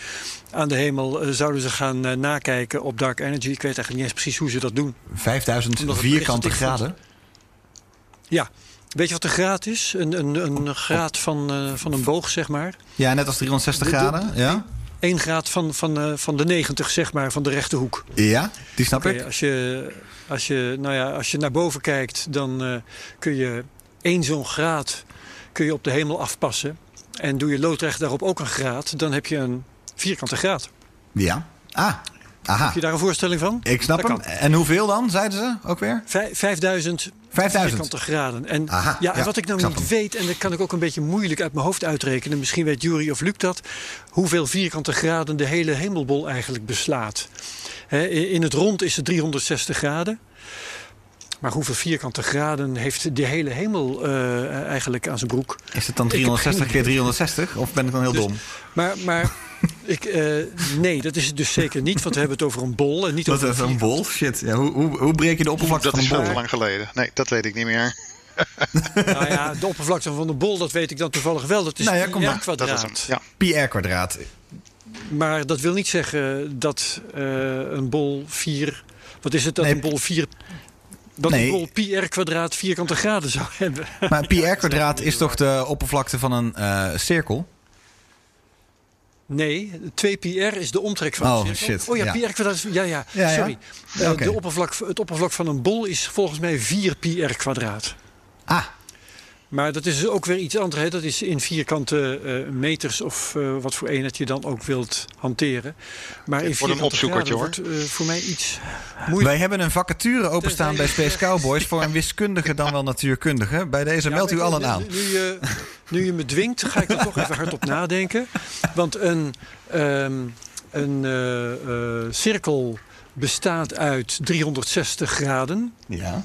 [SPEAKER 3] Aan de hemel eh, zouden ze gaan nakijken op Dark Energy. Ik weet eigenlijk niet eens precies hoe ze dat doen.
[SPEAKER 6] 5000
[SPEAKER 3] Omdat het bericht
[SPEAKER 6] vierkante
[SPEAKER 3] vond-
[SPEAKER 6] graden.
[SPEAKER 3] Ja, weet je wat een graad is? Een, een, een graad van, van een boog, zeg maar.
[SPEAKER 6] Ja, net als 360
[SPEAKER 3] De- de-
[SPEAKER 6] graden. Ja,
[SPEAKER 3] 1 graad van, van, eh, van de 90, zeg maar, van de rechte hoek.
[SPEAKER 6] ja die snap ik.
[SPEAKER 3] als, je, als, je, nou ja, als je naar boven kijkt, dan eh, kun je één zo'n graad kun je op de hemel afpassen. En doe je loodrecht daarop ook een graad, dan heb je een vierkante graad.
[SPEAKER 6] Ja. Ah, aha.
[SPEAKER 3] Heb je daar een voorstelling van?
[SPEAKER 6] Ik snap
[SPEAKER 3] Dat
[SPEAKER 6] hem.
[SPEAKER 3] kan.
[SPEAKER 6] En hoeveel dan, zeiden ze ook weer?
[SPEAKER 3] Vij- 5000
[SPEAKER 6] 5000.
[SPEAKER 3] vierkante graden. En,
[SPEAKER 6] Aha,
[SPEAKER 3] ja, en
[SPEAKER 6] ja,
[SPEAKER 3] wat ik nou
[SPEAKER 6] ik
[SPEAKER 3] niet
[SPEAKER 6] hem.
[SPEAKER 3] weet, en dat kan ik ook een beetje moeilijk uit mijn hoofd uitrekenen. Misschien weet Jury of Luc dat. Hoeveel vierkante graden de hele hemelbol eigenlijk beslaat. In het rond is het 360 graden. Maar hoeveel vierkante graden heeft de hele hemel eh, eigenlijk aan zijn broek?
[SPEAKER 6] Is het dan
[SPEAKER 3] Ik heb
[SPEAKER 6] 360
[SPEAKER 3] geen
[SPEAKER 6] keer 360? Of ben ik dan heel
[SPEAKER 3] Dus-
[SPEAKER 6] dom?
[SPEAKER 3] Maar, maar ik, eh, nee, dat is het dus zeker niet. Want we hebben het over een bol en niet
[SPEAKER 6] Dat
[SPEAKER 3] over
[SPEAKER 6] is
[SPEAKER 3] een
[SPEAKER 6] een bol? Shit. Ja, hoe, hoe, hoe breek je de oppervlakte
[SPEAKER 4] Dat
[SPEAKER 6] van
[SPEAKER 4] is
[SPEAKER 6] een bol?
[SPEAKER 4] te lang geleden. Nee, dat weet ik niet meer.
[SPEAKER 3] Nou ja, de oppervlakte van de bol, dat weet ik dan toevallig wel. Dat is
[SPEAKER 6] Nou ja,
[SPEAKER 3] een
[SPEAKER 6] kom maar.
[SPEAKER 3] kwadraat.
[SPEAKER 4] Dat is hem. Ja.
[SPEAKER 6] Pi r kwadraat.
[SPEAKER 3] Maar dat wil niet zeggen dat eh, een bol 4. Wat is het dat
[SPEAKER 6] Nee.
[SPEAKER 3] een bol 4. Dat
[SPEAKER 6] Nee.
[SPEAKER 3] een bol pi r kwadraat vierkante graden zou hebben.
[SPEAKER 6] Maar pi r kwadraat is toch de oppervlakte van een eh, cirkel?
[SPEAKER 3] Nee, 2 pi r is de omtrek van
[SPEAKER 6] Oh, shit.
[SPEAKER 3] Oh ja,
[SPEAKER 6] Ja.
[SPEAKER 3] pi r kwadraat. is- Ja, ja, sorry. Eh,
[SPEAKER 6] Oké.
[SPEAKER 3] de oppervlak, het oppervlak van een bol is volgens mij 4 pi r kwadraat.
[SPEAKER 6] Ah,
[SPEAKER 3] Maar dat is ook weer iets anders. Hè. Dat is in vierkante eh, meters of eh, wat voor eenheid je dan ook wilt hanteren. Maar in
[SPEAKER 4] wordt een opzoekertje,
[SPEAKER 3] wordt eh, voor mij iets moeilijk.
[SPEAKER 6] wij hebben een vacature openstaan bij Space Cowboys... voor een wiskundige dan wel natuurkundige. Bij deze
[SPEAKER 3] Ja,
[SPEAKER 6] meldt u allen aan.
[SPEAKER 3] Nu, nu je, me dwingt, ga ik er toch even hardop nadenken. Want een, ehm, een eh, eh, cirkel bestaat uit 360 graden.
[SPEAKER 6] Ja.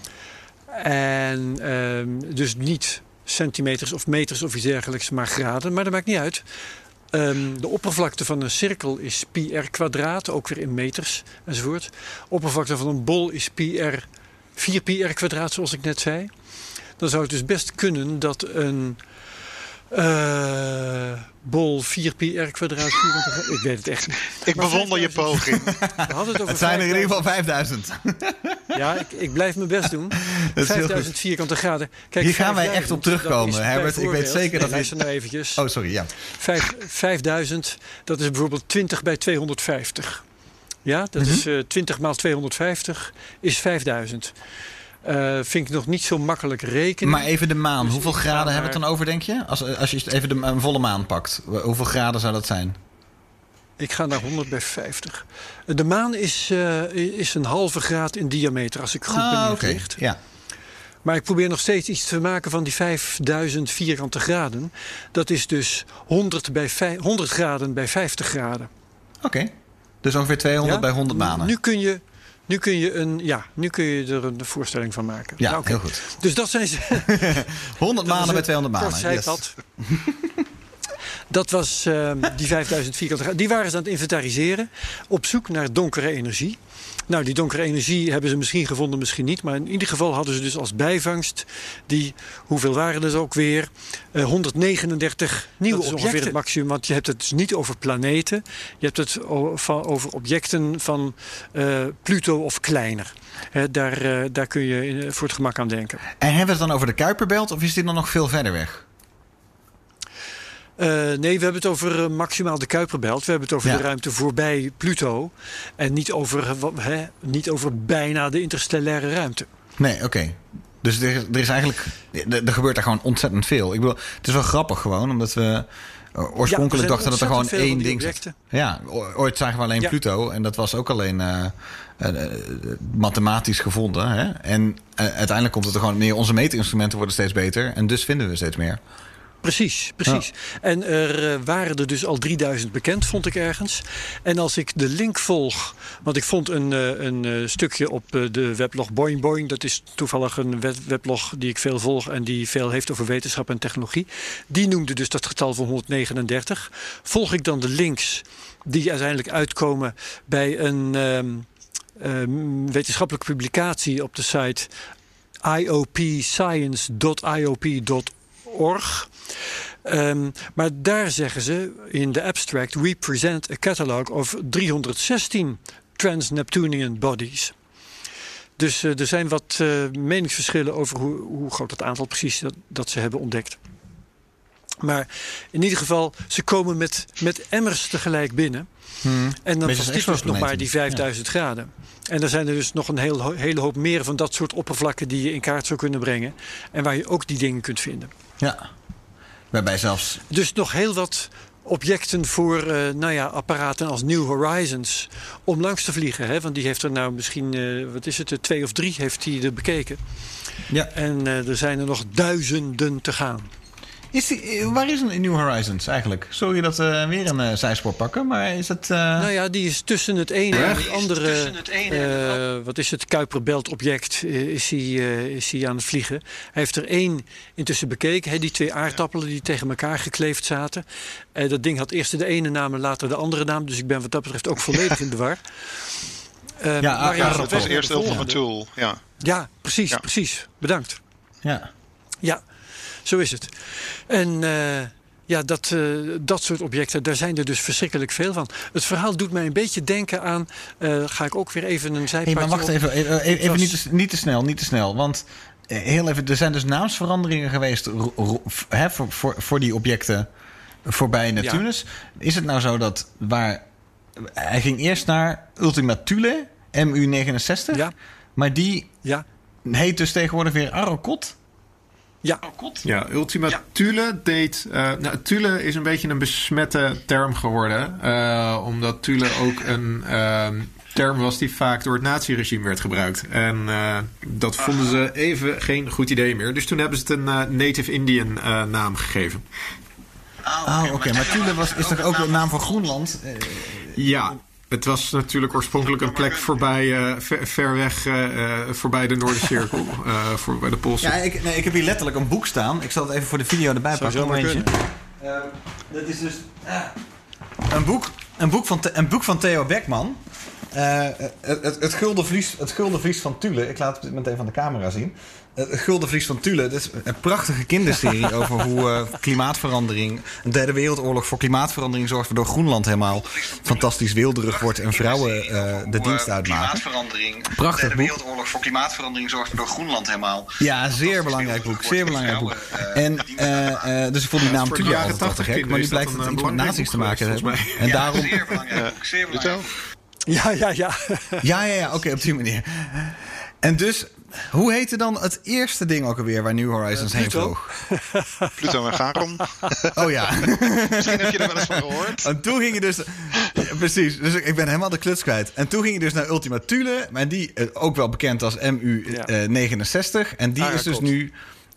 [SPEAKER 3] En ehm, dus niet centimeters of meters of iets dergelijks, maar graden. Maar dat maakt niet uit. Ehm, de oppervlakte van een cirkel is pi r kwadraat, ook weer in meters enzovoort. Oppervlakte van een bol is pi r, 4 pi r kwadraat, zoals ik net zei. Dan zou het dus best kunnen dat een eh, bol 4 pi r kwadraat... vierkante gra- Ik weet het echt niet.
[SPEAKER 4] Ik
[SPEAKER 3] Maar
[SPEAKER 4] bewonder je
[SPEAKER 3] 5000
[SPEAKER 4] poging.
[SPEAKER 3] We hadden het over
[SPEAKER 6] Het zijn er in ieder geval
[SPEAKER 3] 5000.
[SPEAKER 6] 5000.
[SPEAKER 3] Ja, ik, ik blijf mijn best doen.
[SPEAKER 6] Dat is heel
[SPEAKER 3] 5000
[SPEAKER 6] goed.
[SPEAKER 3] vierkante graden. Kijk,
[SPEAKER 6] Hier gaan wij
[SPEAKER 3] 5000,
[SPEAKER 6] echt op terugkomen, Herbert. Ik weet zeker dat
[SPEAKER 3] luister nou eventjes.
[SPEAKER 6] Oh, sorry, ja.
[SPEAKER 3] Vijf- 5000, dat is bijvoorbeeld 20 bij 250. Ja, dat
[SPEAKER 6] Mhm.
[SPEAKER 3] is eh 20 maal 250 is 5000. Eh, vind ik nog niet zo makkelijk rekenen.
[SPEAKER 6] Maar even de maan.
[SPEAKER 3] Dus
[SPEAKER 6] Hoeveel graden hebben we het dan over, denk je? Als, als je even de, een volle maan pakt. Hoeveel graden zou dat zijn?
[SPEAKER 3] Ik ga naar 100 bij 50. De maan is, eh, is een halve graad in diameter, als ik goed ben
[SPEAKER 6] Ah, oké.
[SPEAKER 3] ingericht.
[SPEAKER 6] Ja.
[SPEAKER 3] Maar ik probeer nog steeds iets te maken van die 5000 vierkante graden. Dat is dus 100, bij vij- 100 graden bij 50 graden.
[SPEAKER 6] Oké. Dus ongeveer 200
[SPEAKER 3] Ja?
[SPEAKER 6] bij 100 manen.
[SPEAKER 3] Nu kun je, Nu kun je, een, ja, nu kun je er een voorstelling van maken.
[SPEAKER 6] Ja,
[SPEAKER 3] Nou,
[SPEAKER 6] heel goed.
[SPEAKER 3] Dus dat zijn ze.
[SPEAKER 6] 100 maanden met 200
[SPEAKER 3] Kort
[SPEAKER 6] maanden. Yes.
[SPEAKER 3] zijpad. Dat was ehm, die 5000 vierkante. Die waren ze aan het inventariseren. Op zoek naar donkere energie. Nou, die donkere energie hebben ze misschien gevonden, misschien niet. Maar in ieder geval hadden ze dus als bijvangst die, hoeveel waren het ook weer? Eh, 139 nieuwe
[SPEAKER 2] Dat is
[SPEAKER 3] objecten.
[SPEAKER 2] ongeveer
[SPEAKER 3] het maximum, want je hebt het dus niet over planeten. Je hebt het over objecten van eh, Pluto of kleiner. Daar, eh, daar kun je voor het gemak aan denken.
[SPEAKER 6] En hebben we het dan over de Kuiperbelt of is dit dan nog veel verder weg?
[SPEAKER 3] Eh, nee, we hebben het over eh, maximaal de Kuiperbelt. We hebben het over
[SPEAKER 6] Ja.
[SPEAKER 3] de ruimte voorbij Pluto. En niet over, eh, niet over bijna de interstellaire ruimte.
[SPEAKER 6] Nee, oké. Dus er, er is eigenlijk. Er, gebeurt daar gewoon ontzettend veel. Ik bedoel, het is wel grappig gewoon, omdat we
[SPEAKER 3] Ja,
[SPEAKER 6] oorspronkelijk dachten dat er gewoon één ding zat. Ja, ooit zagen we alleen
[SPEAKER 3] Ja.
[SPEAKER 6] Pluto en dat was ook alleen eh, mathematisch gevonden. Hè? En uiteindelijk komt het er gewoon neer. Onze meetinstrumenten worden steeds beter en dus vinden we steeds meer.
[SPEAKER 3] Precies, precies. En er eh, waren er dus al 3000 bekend, vond ik ergens. En als ik de link volg, want ik vond een, eh, een eh, stukje op de weblog Boing Boing. Dat is toevallig een web- weblog die ik veel volg en die veel heeft over wetenschap en technologie. Die noemde dus dat getal van 139. Volg ik dan de links die uiteindelijk uitkomen bij een ehm, ehm, wetenschappelijke publicatie op de site iopscience.iop.org. Ehm, maar daar zeggen ze in de abstract: We present a catalog of 316 trans-Neptunian bodies. Dus eh, er zijn wat eh, meningsverschillen over hoe, hoe groot het aantal precies dat, dat ze hebben ontdekt. Maar in ieder geval, ze komen met, met emmers tegelijk binnen. En dan dit dus nog maar die 5000 graden. En er zijn er dus nog een heel, hele hoop meer van dat soort oppervlakken die je in kaart zou kunnen brengen. En waar je ook die dingen kunt vinden.
[SPEAKER 6] Ja. Waarbij zelfs.
[SPEAKER 3] Dus nog heel wat objecten voor eh, nou ja, apparaten als New Horizons om langs te vliegen. Hè? Want die heeft er nou misschien, eh, wat is het, eh, twee of drie heeft hij er bekeken.
[SPEAKER 6] Ja.
[SPEAKER 3] En er zijn er nog duizenden te gaan.
[SPEAKER 6] Is die, eh, waar is een New Horizons eigenlijk? Sorry dat we weer een eh, zijspoor pakken, maar is het. eh,
[SPEAKER 3] Nou ja, die is tussen het ene en het andere. eh, wat is het? Kuiperbelt-object eh, is, hij, eh, is hij aan het vliegen. Hij heeft er één intussen bekeken. Hè, die twee aardappelen die tegen elkaar gekleefd zaten. Eh, dat ding had eerst de ene naam en later de andere naam. Dus ik ben wat dat betreft ook volledig in de war. Eh,
[SPEAKER 6] Ja,
[SPEAKER 3] maar
[SPEAKER 6] ja,
[SPEAKER 4] Ja, dat was eerst Ultima Tool. Ja.
[SPEAKER 3] Ja, precies,
[SPEAKER 4] Ja.
[SPEAKER 3] precies. Bedankt.
[SPEAKER 6] ja.
[SPEAKER 3] Ja, zo is het. En eh, ja, dat, eh, dat soort objecten, daar zijn er dus verschrikkelijk veel van. Het verhaal doet mij een beetje denken aan. eh, ga ik ook weer even een
[SPEAKER 6] Hey,
[SPEAKER 3] zijpadje
[SPEAKER 6] maar wacht
[SPEAKER 3] op.
[SPEAKER 6] even, even, even,
[SPEAKER 3] Ik was-
[SPEAKER 6] niet, te, niet te snel, niet te snel. Want heel even, er zijn dus naamsveranderingen geweest ro- ro- f- hè, voor, voor, voor die objecten voorbij Neptunus. Is het nou zo dat waar. Hij ging eerst naar Ultima Thule, MU69.
[SPEAKER 3] Ja.
[SPEAKER 6] Maar die
[SPEAKER 3] Ja,
[SPEAKER 6] heet dus tegenwoordig weer Arrokot.
[SPEAKER 3] Ja.
[SPEAKER 5] Ja, Ultima Thule deed... eh, nou, Thule is een beetje een besmette term geworden. eh, omdat Thule ook een ehm, term was die vaak door het naziregime werd gebruikt. En eh, dat vonden ze even geen goed idee meer. Dus toen hebben ze het een Native Indian eh, naam gegeven.
[SPEAKER 6] Oh, oké. Maar Thule was, is toch ook een naam voor Groenland?
[SPEAKER 5] Ja, het was natuurlijk oorspronkelijk een plek voorbij, eh, ver, ver weg, eh, voorbij de Noordercirkel. eh voorbij de Poolse.
[SPEAKER 6] Ja, ik, nee, ik heb hier letterlijk een boek staan. Ik zal het even voor de video erbij pakken. Momentje. Ehm, dat is dus een, boek, een, boek van, een boek van Theo Beckman. Het, het, het, gulden vlies, het gulden vlies van Thule. Ik laat het meteen van de camera zien. Het gulden vlies van Thule. Dat is een prachtige kinderserie over hoe eh, klimaatverandering... een derde wereldoorlog voor klimaatverandering zorgt... waardoor Groenland helemaal fantastisch weelderig wordt... en vrouwen eh, de dienst uitmaken. Prachtig boek.
[SPEAKER 7] wereldoorlog voor klimaatverandering zorgt waardoor Groenland helemaal...
[SPEAKER 6] Ja, zeer belangrijk boek. Zeer belangrijk boek. En, eh, eh, dus ik vond die naam altijd wel te
[SPEAKER 5] 80
[SPEAKER 6] gek. Maar nu blijkt
[SPEAKER 5] dat
[SPEAKER 6] het iets
[SPEAKER 5] eh,
[SPEAKER 6] met nazi's te maken hebben. En daarom...
[SPEAKER 7] Zeer belangrijk boek, zeer belangrijk.
[SPEAKER 3] Ja, ja, ja.
[SPEAKER 6] Ja, ja, ja. Oké, op die manier. En dus, hoe heette dan het eerste ding ook alweer waar New Horizons heen
[SPEAKER 3] Pluto.
[SPEAKER 6] vloog?
[SPEAKER 4] Pluto en Garon.
[SPEAKER 6] Oh ja.
[SPEAKER 4] Misschien heb je er wel eens van gehoord.
[SPEAKER 6] En toen ging je dus... Ja, precies, dus ik ben helemaal de kluts kwijt. En toen ging je dus naar Ultima Thule. Maar die eh, ook wel bekend als MU69. en die is dus nu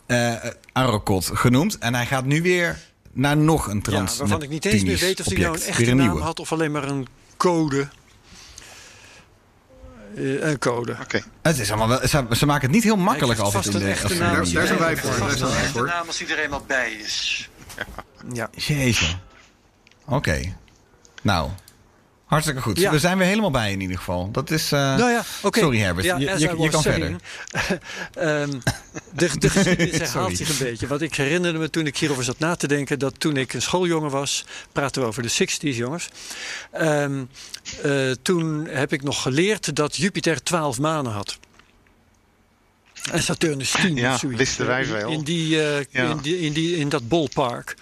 [SPEAKER 6] eh Arrokot genoemd. En hij gaat nu weer naar nog een
[SPEAKER 3] ja
[SPEAKER 6] trans
[SPEAKER 3] waarvan ik niet eens meer weet of die nou een echte
[SPEAKER 6] een
[SPEAKER 3] naam
[SPEAKER 6] nieuwe.
[SPEAKER 3] had of alleen maar een code. Een code.
[SPEAKER 4] Oké.
[SPEAKER 6] Het is allemaal wel, ze, ze maken het niet heel makkelijk
[SPEAKER 3] krijgt
[SPEAKER 6] altijd in de...
[SPEAKER 3] een echte naam.
[SPEAKER 5] Daar, daar zijn wij voor. Daar zijn wij
[SPEAKER 7] De
[SPEAKER 5] voor.
[SPEAKER 7] naam als iedereen maar bij is.
[SPEAKER 3] Ja.
[SPEAKER 6] Jeetje. Oké. Nou, hartstikke goed.
[SPEAKER 3] Ja.
[SPEAKER 6] We zijn weer helemaal bij in ieder geval. Dat is... eh,
[SPEAKER 3] Nou ja.
[SPEAKER 6] Sorry Herbert,
[SPEAKER 3] Ja,
[SPEAKER 6] je, je, kan
[SPEAKER 3] saying,
[SPEAKER 6] verder.
[SPEAKER 3] ehm, de, de geschiedenis herhaalt zich een beetje. Want ik herinnerde me toen ik hierover zat na te denken... dat toen ik een schooljongen was... praten we over de 60s, jongens. ehm, eh, toen heb ik nog geleerd dat Jupiter 12 manen had. En Saturnus 10
[SPEAKER 4] Ja,
[SPEAKER 3] of zoiets.
[SPEAKER 4] wisten wij
[SPEAKER 3] In- die, eh,
[SPEAKER 4] Ja.
[SPEAKER 3] in, die, in, die, in dat bolpark.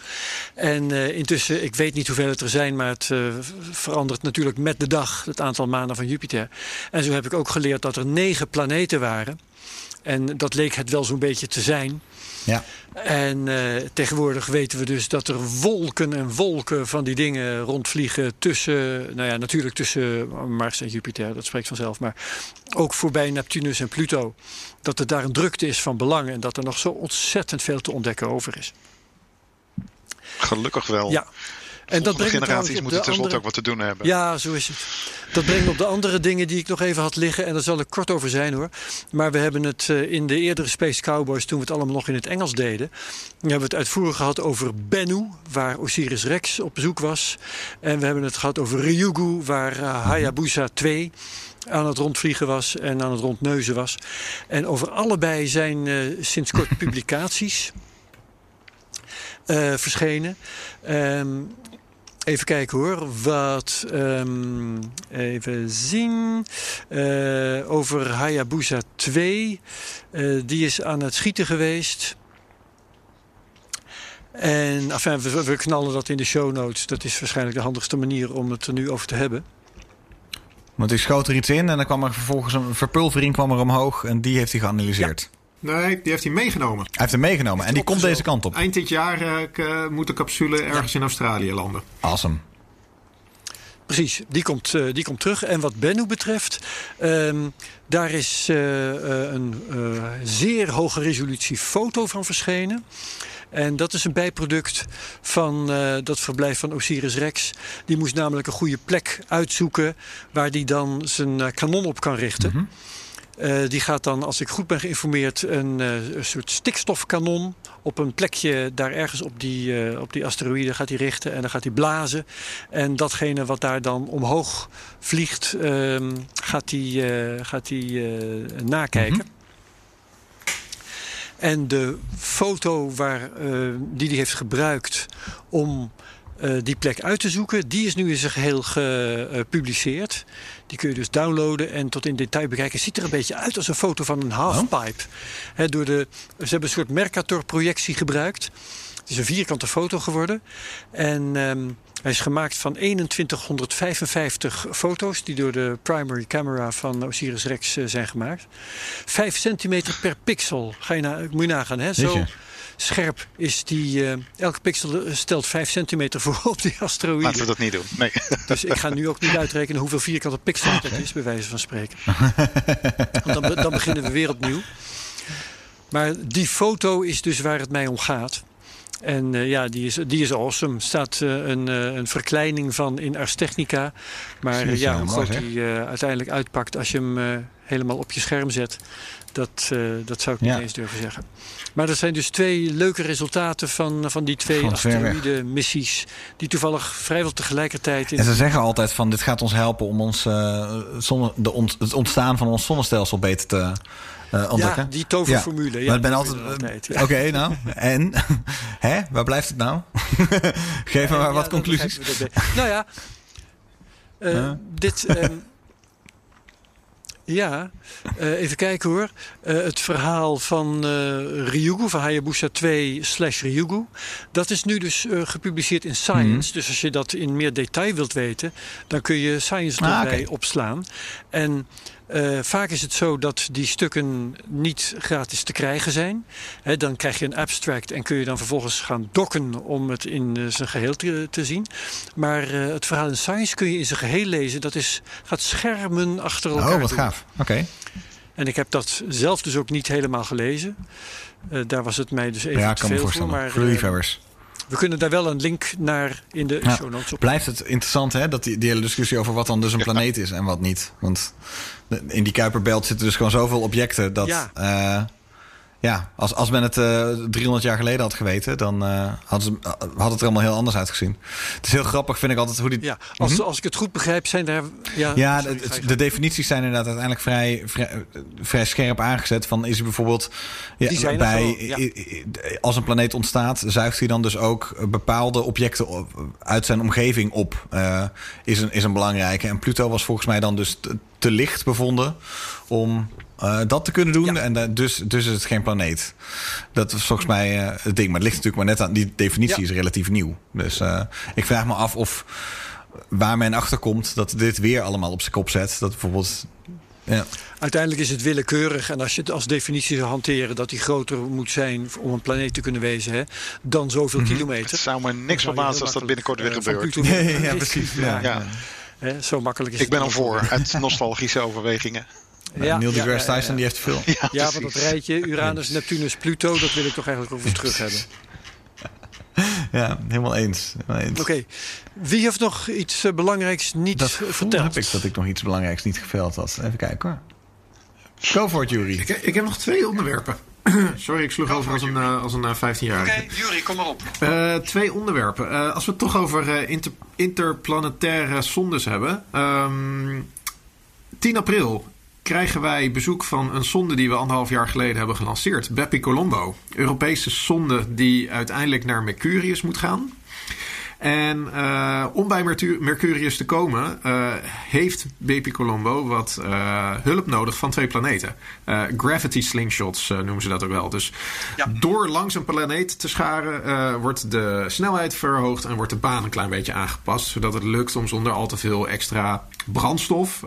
[SPEAKER 3] En eh, intussen, ik weet niet hoeveel het er zijn, maar het eh, verandert natuurlijk met de dag het aantal manen van Jupiter. En zo heb ik ook geleerd dat er negen planeten waren. En dat leek het wel zo'n beetje te zijn.
[SPEAKER 6] Ja.
[SPEAKER 3] En eh, tegenwoordig weten we dus dat er wolken en wolken van die dingen rondvliegen tussen, nou ja, natuurlijk tussen Mars en Jupiter, dat spreekt vanzelf, maar ook voorbij Neptunus en Pluto. Dat er daar een drukte is van belang en dat er nog zo ontzettend veel te ontdekken over is.
[SPEAKER 4] Gelukkig wel.
[SPEAKER 3] Ja. En dat brengt
[SPEAKER 4] generaties moeten tenslotte
[SPEAKER 3] andere-
[SPEAKER 4] ook wat te doen hebben.
[SPEAKER 3] Ja, zo is het. Dat brengt op de andere dingen die ik nog even had liggen. En daar zal ik kort over zijn hoor. Maar we hebben het eh, in de eerdere Space Cowboys, toen we het allemaal nog in het Engels deden. We hebben het uitvoerig gehad over Bennu, waar Osiris Rex op bezoek was. En we hebben het gehad over Ryugu, waar eh, Hayabusa 2 aan het rondvliegen was en aan het rondneuzen was. En over allebei zijn eh, sinds kort publicaties verschenen. Ehm, Even kijken hoor. Wat. ehm, even zien. Eh, over Hayabusa 2. Eh, die is aan het schieten geweest. En enfin, we, we knallen dat in de show notes. Dat is waarschijnlijk de handigste manier om het er nu over te hebben.
[SPEAKER 6] Want ik schoot er iets in en dan kwam er vervolgens een verpulvering kwam er omhoog en die heeft hij geanalyseerd.
[SPEAKER 5] Nee, die heeft hij meegenomen.
[SPEAKER 6] Hij heeft hem meegenomen en die komt deze kant op.
[SPEAKER 5] Eind dit jaar eh, k- eh, moet de capsule ergens in Australië landen.
[SPEAKER 6] Awesome.
[SPEAKER 3] Precies, die komt, eh, die komt terug. En wat Bennu betreft, ehm, daar is eh, eh, een eh, zeer hoge resolutie foto van verschenen. En dat is een bijproduct van eh, dat verblijf van Osiris Rex. Die moest namelijk een goede plek uitzoeken waar die dan zijn eh, kanon op kan richten. Eh, die gaat dan, als ik goed ben geïnformeerd, een, eh, een soort stikstofkanon op een plekje daar ergens op die, eh, op die asteroïde gaat hij richten. En dan gaat hij blazen. En datgene wat daar dan omhoog vliegt, ehm, gaat hij gaat hij, nakijken. En de foto waar, die hij heeft gebruikt om die plek uit te zoeken, die is nu in zijn geheel gepubliceerd. Die kun je dus downloaden en tot in detail bekijken. Het ziet er een beetje uit als een foto van een halfpipe. Hè, door de, ze hebben een soort Mercator-projectie gebruikt. Het is een vierkante foto geworden. En ehm, hij is gemaakt van 2155 foto's die door de primary camera van Osiris Rex eh, zijn gemaakt. 5 centimeter per pixel. Ga je na, moet je nagaan, hè? Zo. Scherp is die. eh, elke pixel eh, stelt 5 centimeter voor op die asteroïde.
[SPEAKER 4] Laten we dat niet doen. Nee.
[SPEAKER 3] Dus ik ga nu ook niet uitrekenen hoeveel vierkante pixels dat is, bij wijze van spreken. Want dan, dan beginnen we weer opnieuw. Maar die foto is dus waar het mij om gaat. En eh, ja, die is, die is awesome. Er staat eh, een, eh, een verkleining van in Ars Technica. Maar
[SPEAKER 6] Precies,
[SPEAKER 3] ja, hoe groot die uiteindelijk uitpakt als je hem helemaal op je scherm zet, dat, dat zou ik niet eens durven zeggen. Maar dat zijn dus twee leuke resultaten van, van die twee
[SPEAKER 6] weg.
[SPEAKER 3] asteroïde-missies. Die toevallig vrijwel tegelijkertijd in
[SPEAKER 6] En ze zeggen altijd van dit gaat ons helpen om ons, zonne, de ont- het ontstaan van ons zonnestelsel beter te ontdekken.
[SPEAKER 3] Ja, die toverformule. Ja,
[SPEAKER 6] maar ik ben altijd. eh. Oké, nou. En? Hè? Waar blijft het nou? Geef me maar wat conclusies.
[SPEAKER 3] nou ja, eh,
[SPEAKER 6] Huh?
[SPEAKER 3] dit. ehm, ja, eh, even kijken hoor. Eh, het verhaal van eh Ryugu, van Hayabusa 2 slash Ryugu. Dat is nu dus eh, gepubliceerd in Science. Dus als je dat in meer detail wilt weten, dan kun je Science
[SPEAKER 6] Ah,
[SPEAKER 3] erbij opslaan. En eh, vaak is het zo dat die stukken niet gratis te krijgen zijn. Dan krijg je een abstract en kun je dan vervolgens gaan dokken om het in eh, zijn geheel te, te zien. Maar eh, het verhaal in Science kun je in zijn geheel lezen. Dat is, gaat schermen achter elkaar.
[SPEAKER 6] Oh, wat
[SPEAKER 3] doen.
[SPEAKER 6] gaaf. Oké.
[SPEAKER 3] En ik heb dat zelf dus ook niet helemaal gelezen. Daar was het mij dus even
[SPEAKER 6] Ja,
[SPEAKER 3] te
[SPEAKER 6] kan me
[SPEAKER 3] veel voor.
[SPEAKER 6] voorstellen.
[SPEAKER 3] Maar,
[SPEAKER 6] Voor liefhebbers.
[SPEAKER 3] We kunnen daar wel een link naar in de
[SPEAKER 6] Ja.
[SPEAKER 3] show notes op.
[SPEAKER 6] Blijft het interessant, hè? Dat die, die hele discussie over wat dan dus een planeet is en wat niet. Want in die Kuiperbelt zitten dus gewoon zoveel objecten dat.
[SPEAKER 3] Ja.
[SPEAKER 6] Ja, ja als, als men het eh 300 jaar geleden had geweten, dan eh, hadden ze, had het er allemaal heel anders uitgezien. Het is heel grappig, vind ik altijd, hoe die.
[SPEAKER 3] Ja, als, als ik het goed begrijp, zijn daar. Ja,
[SPEAKER 6] Mhm. Ja,
[SPEAKER 3] sorry,
[SPEAKER 6] het- de definities zijn inderdaad uiteindelijk vrij, vrij, vrij scherp aangezet. Van is hij bijvoorbeeld ja,
[SPEAKER 3] Die zijn
[SPEAKER 6] bij,
[SPEAKER 3] ja.
[SPEAKER 6] als een planeet ontstaat, zuigt hij dan dus ook bepaalde objecten uit zijn omgeving op. eh, is, een, is een belangrijke. En Pluto was volgens mij dan dus te, te licht bevonden om eh, dat te kunnen doen. En da- dus, dus is het geen planeet. Dat is volgens mij eh, het ding. Maar het ligt natuurlijk maar net aan. Die definitie
[SPEAKER 3] Ja.
[SPEAKER 6] is relatief nieuw. Dus eh, ik vraag me af of waar men achter komt dat dit weer allemaal op zijn kop zet. Dat bijvoorbeeld. Ja.
[SPEAKER 3] Uiteindelijk is het willekeurig. En als je het als definitie zou hanteren dat die groter moet zijn om een planeet te kunnen wezen, hè, dan zoveel
[SPEAKER 6] Mhm.
[SPEAKER 3] kilometer.
[SPEAKER 4] Het zou me niks verbazen als dat binnenkort weer
[SPEAKER 3] eh,
[SPEAKER 4] gebeurt.
[SPEAKER 6] Ja, precies, ja.
[SPEAKER 3] maken.
[SPEAKER 4] Ja,
[SPEAKER 3] Hè, zo makkelijk is
[SPEAKER 4] ik
[SPEAKER 3] het
[SPEAKER 4] ben al voor, uit nostalgische overwegingen.
[SPEAKER 3] Ja,
[SPEAKER 6] Neil deGrasse
[SPEAKER 3] ja, ja,
[SPEAKER 6] Tyson
[SPEAKER 3] ja.
[SPEAKER 6] die heeft veel.
[SPEAKER 4] Ja,
[SPEAKER 3] Ja, want dat rijtje Uranus, Neptunus, Pluto, dat wil ik toch eigenlijk ook weer terug hebben.
[SPEAKER 6] Ja, helemaal eens.
[SPEAKER 3] Oké, wie heeft nog iets eh, belangrijks niet
[SPEAKER 6] Dat
[SPEAKER 3] eh, verteld?
[SPEAKER 6] heb ik dat ik nog iets belangrijks niet geveld had. Even kijken hoor. Go for it, Jury.
[SPEAKER 5] Ik, ik heb nog twee onderwerpen. Sorry, ik sloeg over als een, eh, als een eh, 15-jarige.
[SPEAKER 7] Oké, Jury, kom maar op.
[SPEAKER 5] Eh, twee onderwerpen. Eh, als we het toch over eh, inter- interplanetaire sondes hebben. ehm, 10 april krijgen wij bezoek van een sonde die we anderhalf jaar geleden hebben gelanceerd. Bepi Colombo. Europese sonde die uiteindelijk naar Mercurius moet gaan. En eh, om bij Mercurius te komen, eh, heeft BP Colombo wat eh, hulp nodig van twee planeten. Gravity slingshots noemen ze dat ook wel. Dus door langs een planeet te scharen, wordt de snelheid verhoogd en wordt de baan een klein beetje aangepast. Zodat het lukt om zonder al te veel extra brandstof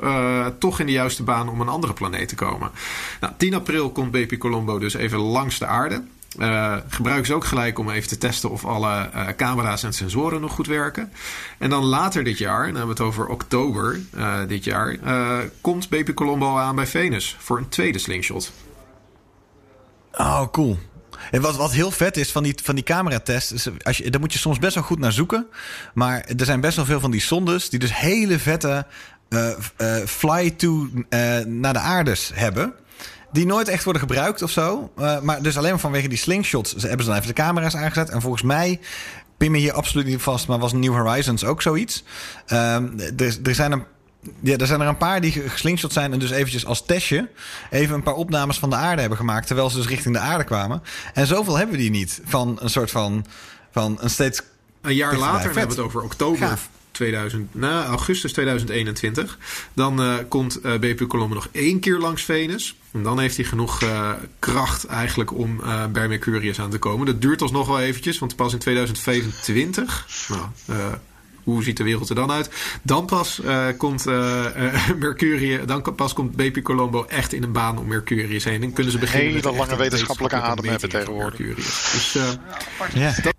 [SPEAKER 5] toch in de juiste baan om een andere planeet te komen. Nou, 10 april komt BP Colombo dus even langs de aarde. Eh gebruiken ze ook gelijk om even te testen of alle eh, camera's en sensoren nog goed werken. En dan later dit jaar, dan hebben we het over oktober eh, dit jaar, komt BP Colombo aan bij Venus voor een tweede slingshot.
[SPEAKER 6] Oh, cool. En wat, wat heel vet is van die, van die cameratests, is als je, daar moet je soms best wel goed naar zoeken. Maar er zijn best wel veel van die sondes die dus hele vette fly-to naar de aardes hebben. Die nooit echt worden gebruikt of zo. Eh, maar dus alleen maar vanwege die slingshots ze hebben ze dan even de camera's aangezet. En volgens mij, pin me hier absoluut niet vast, maar was New Horizons ook zoiets. Ehm, er, er zijn een ja, er zijn er een paar die geslingshot zijn en dus eventjes als testje even een paar opnames van de aarde hebben gemaakt, terwijl ze dus richting de aarde kwamen. En zoveel hebben we die niet van een soort van, van een steeds...
[SPEAKER 5] Een jaar later, we hebben het over oktober
[SPEAKER 6] Gaaf.
[SPEAKER 5] 2000, nou, augustus 2021. Dan eh, komt eh, BP Colombo nog één keer langs Venus. En dan heeft hij genoeg eh, kracht eigenlijk om eh, bij Mercurius aan te komen. Dat duurt alsnog wel eventjes, want pas in 2025... Nou, eh, hoe ziet de wereld er dan uit? Dan pas eh, komt eh, eh, Mercurius, dan pas komt BP Colombo echt in een baan om Mercurius heen. En kunnen ze beginnen
[SPEAKER 4] Hele
[SPEAKER 5] met
[SPEAKER 4] lange wetenschappelijke adem hebben tegenwoordig.
[SPEAKER 5] Mercurius. Dus eh,
[SPEAKER 6] Ja.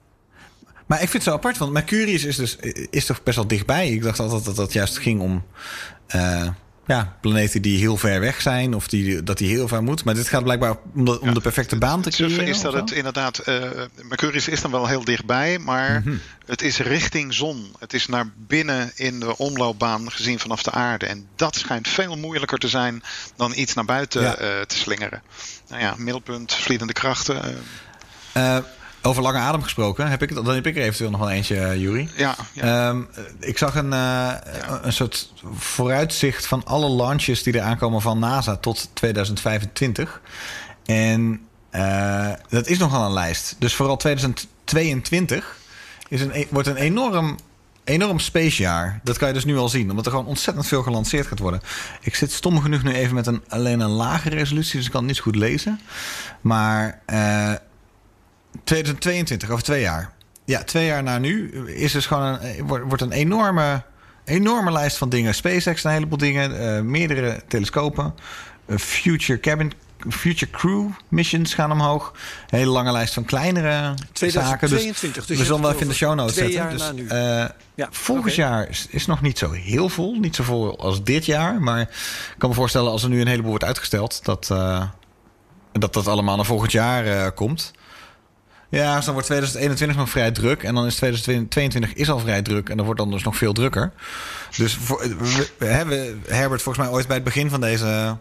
[SPEAKER 6] Maar ik vind het zo apart, want Mercurius is, dus, is toch best wel dichtbij. Ik dacht altijd dat dat juist ging om eh, ja, planeten die heel ver weg zijn of die, dat die heel ver moet. Maar dit gaat blijkbaar om de, om de perfecte baan te creëren.
[SPEAKER 4] is dat het inderdaad, eh, Mercurius is dan wel heel dichtbij, maar
[SPEAKER 6] Mhm.
[SPEAKER 4] het is richting zon. Het is naar binnen in de omloopbaan gezien vanaf de aarde. En dat schijnt veel moeilijker te zijn dan iets naar buiten
[SPEAKER 6] Ja.
[SPEAKER 4] eh, te slingeren. Nou ja, middelpunt, vliedende krachten. Eh,
[SPEAKER 6] over lange adem gesproken, heb ik, dan heb ik er eventueel nog wel eentje, uh, Jury.
[SPEAKER 4] ja, ja.
[SPEAKER 6] Ehm, ik zag een, eh, een soort vooruitzicht van alle launches die er aankomen van NASA tot 2025. En eh, dat is nogal een lijst. Dus vooral 2022 is een, wordt een enorm, enorm spacejaar. Dat kan je dus nu al zien, omdat er gewoon ontzettend veel gelanceerd gaat worden. Ik zit stom genoeg nu even met een, alleen een lage resolutie, dus ik kan het niet zo goed lezen. Maar eh, 2022, over twee jaar. Ja, twee jaar na nu is dus gewoon een, wordt, wordt een enorme, enorme lijst van dingen. SpaceX, een heleboel dingen, eh, meerdere telescopen, eh, future cabin, future crew missions gaan omhoog. Een hele lange lijst van kleinere zaken.
[SPEAKER 3] 2022, dus
[SPEAKER 6] we zullen wel even in de show notes
[SPEAKER 3] twee
[SPEAKER 6] zetten.
[SPEAKER 3] jaar
[SPEAKER 6] Dus,
[SPEAKER 3] na nu.
[SPEAKER 6] eh,
[SPEAKER 3] Ja,
[SPEAKER 6] volgend jaar is, is nog niet zo heel vol. Niet zo vol als dit jaar. Maar ik kan me voorstellen als er nu een heleboel wordt uitgesteld... dat eh, dat, dat allemaal naar volgend jaar eh, komt. Ja, dus dan wordt 2021 nog vrij druk. En dan is 2022 is al vrij druk. En dan wordt dan dus nog veel drukker. Dus voor, we, hebben Herbert volgens mij ooit bij het begin van deze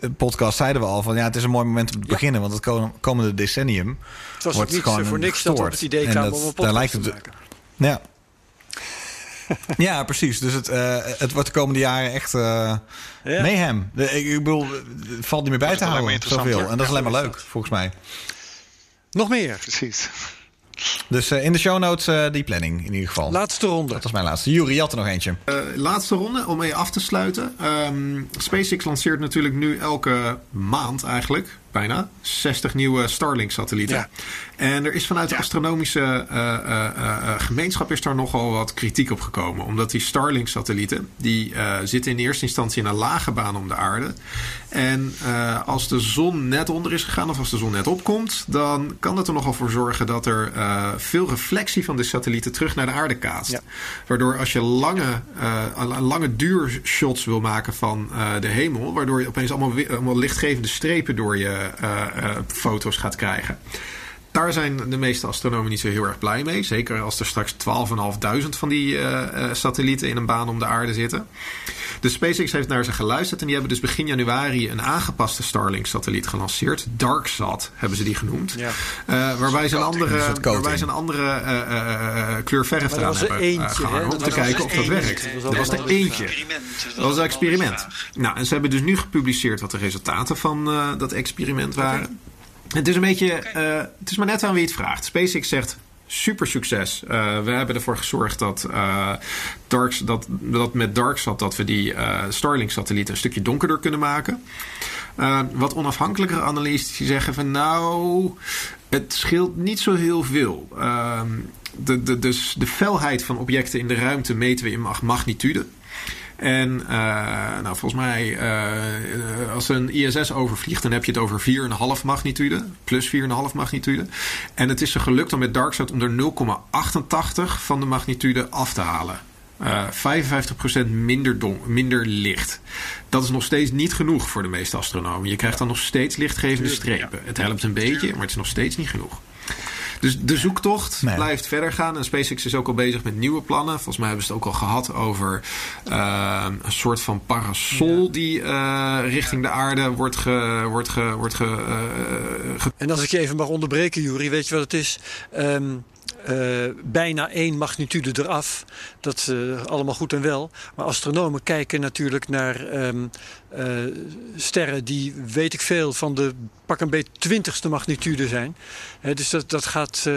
[SPEAKER 6] eh, podcast zeiden we al van ja, het is een mooi moment om te beginnen, want het ko- komende decennium
[SPEAKER 3] Het was
[SPEAKER 6] wordt
[SPEAKER 3] niet
[SPEAKER 6] gewoon
[SPEAKER 3] voor niks dat op
[SPEAKER 6] gestoord.
[SPEAKER 3] het idee
[SPEAKER 6] dat-
[SPEAKER 3] om een
[SPEAKER 6] daar
[SPEAKER 3] podcast
[SPEAKER 6] lijkt
[SPEAKER 3] te
[SPEAKER 6] het-
[SPEAKER 3] maken.
[SPEAKER 6] Ja. ja, precies. Dus het, eh, het wordt de komende jaren echt eh
[SPEAKER 3] Ja.
[SPEAKER 6] mayhem. De- Ik, ik bedoel, het valt niet meer bij
[SPEAKER 4] Wordt
[SPEAKER 6] te houden. Zoveel. En dat is alleen maar leuk, volgens mij.
[SPEAKER 3] Nog meer.
[SPEAKER 4] Precies.
[SPEAKER 6] Dus eh, in de show notes eh, die planning in ieder geval.
[SPEAKER 3] Laatste ronde.
[SPEAKER 6] Dat was mijn laatste. Jury, je had er nog eentje.
[SPEAKER 5] Eh, laatste ronde om mee af te sluiten. Ehm, SpaceX lanceert natuurlijk nu elke maand eigenlijk bijna 60 nieuwe Starlink-satellieten.
[SPEAKER 3] Ja.
[SPEAKER 5] En er is vanuit de astronomische eh, eh, eh, gemeenschap is daar nogal wat kritiek op gekomen. Omdat die Starlink-satellieten, die zitten in eerste instantie in een lage baan om de aarde. En als de zon net onder is gegaan of als de zon net opkomt, dan kan dat er nogal voor zorgen dat er veel reflectie van de satellieten terug naar de aarde kaatst.
[SPEAKER 3] Ja.
[SPEAKER 5] Waardoor als je lange, lange duurshots wil maken van de hemel, waardoor je opeens allemaal, allemaal lichtgevende strepen door je foto's gaat krijgen. Daar zijn de meeste astronomen niet zo heel erg blij mee. Zeker als er straks 12.500 van die eh, eh, satellieten in een baan om de aarde zitten. De SpaceX heeft naar ze geluisterd en die hebben dus begin januari een aangepaste Starlink-satelliet gelanceerd. DarkSat hebben ze die genoemd.
[SPEAKER 3] Ja.
[SPEAKER 5] Eh, waarbij ze een andere, waarbij ze een andere eh, eh, eh, kleur verf eraan
[SPEAKER 3] was er
[SPEAKER 5] hebben
[SPEAKER 3] eentje,
[SPEAKER 5] gehangen. Om te kijken of dat werkt.
[SPEAKER 3] Dat was
[SPEAKER 5] er eentje.
[SPEAKER 7] Dus
[SPEAKER 5] Dat was een experiment. Nou, en ze hebben dus nu gepubliceerd wat de resultaten van eh, dat experiment waren. Het is een beetje, eh, het is maar net aan wie het vraagt. SpaceX zegt super succes. Eh, we hebben ervoor gezorgd dat, Darks, dat, dat met DarkSat dat we die eh, Starlink-satellieten een stukje donkerder kunnen maken. Wat onafhankelijkere analisten zeggen van nou, het scheelt niet zo heel veel. Ehm, de, de, dus de felheid van objecten in de ruimte meten we in mag- magnitude. En eh, nou, volgens mij, eh, eh, als een ISS overvliegt, dan heb je het over 4,5 magnitude. Plus 4,5 magnitude. En het is er gelukt om met DarkSat om er 0,88 van de magnitude af te halen. Eh 55% minder, don, minder licht. Dat is nog steeds niet genoeg voor de meeste astronomen. Je krijgt dan nog steeds lichtgevende strepen. Het helpt een beetje, maar het is nog steeds niet genoeg. Dus de zoektocht
[SPEAKER 6] Nee.
[SPEAKER 5] blijft verder gaan. En SpaceX is ook al bezig met nieuwe plannen. Volgens mij hebben ze het ook al gehad over eh, een soort van parasol die eh, richting de aarde wordt ge, wordt ge, wordt ge, eh, ge-
[SPEAKER 3] En als ik je even mag onderbreken, Jury, weet je wat het is? Ehm, eh, bijna één magnitude eraf. Dat is eh, allemaal goed en wel. Maar astronomen kijken natuurlijk naar ehm, eh, sterren die, weet ik veel, van de pak een beetje twintigste magnitude zijn. Dus dat, dat gaat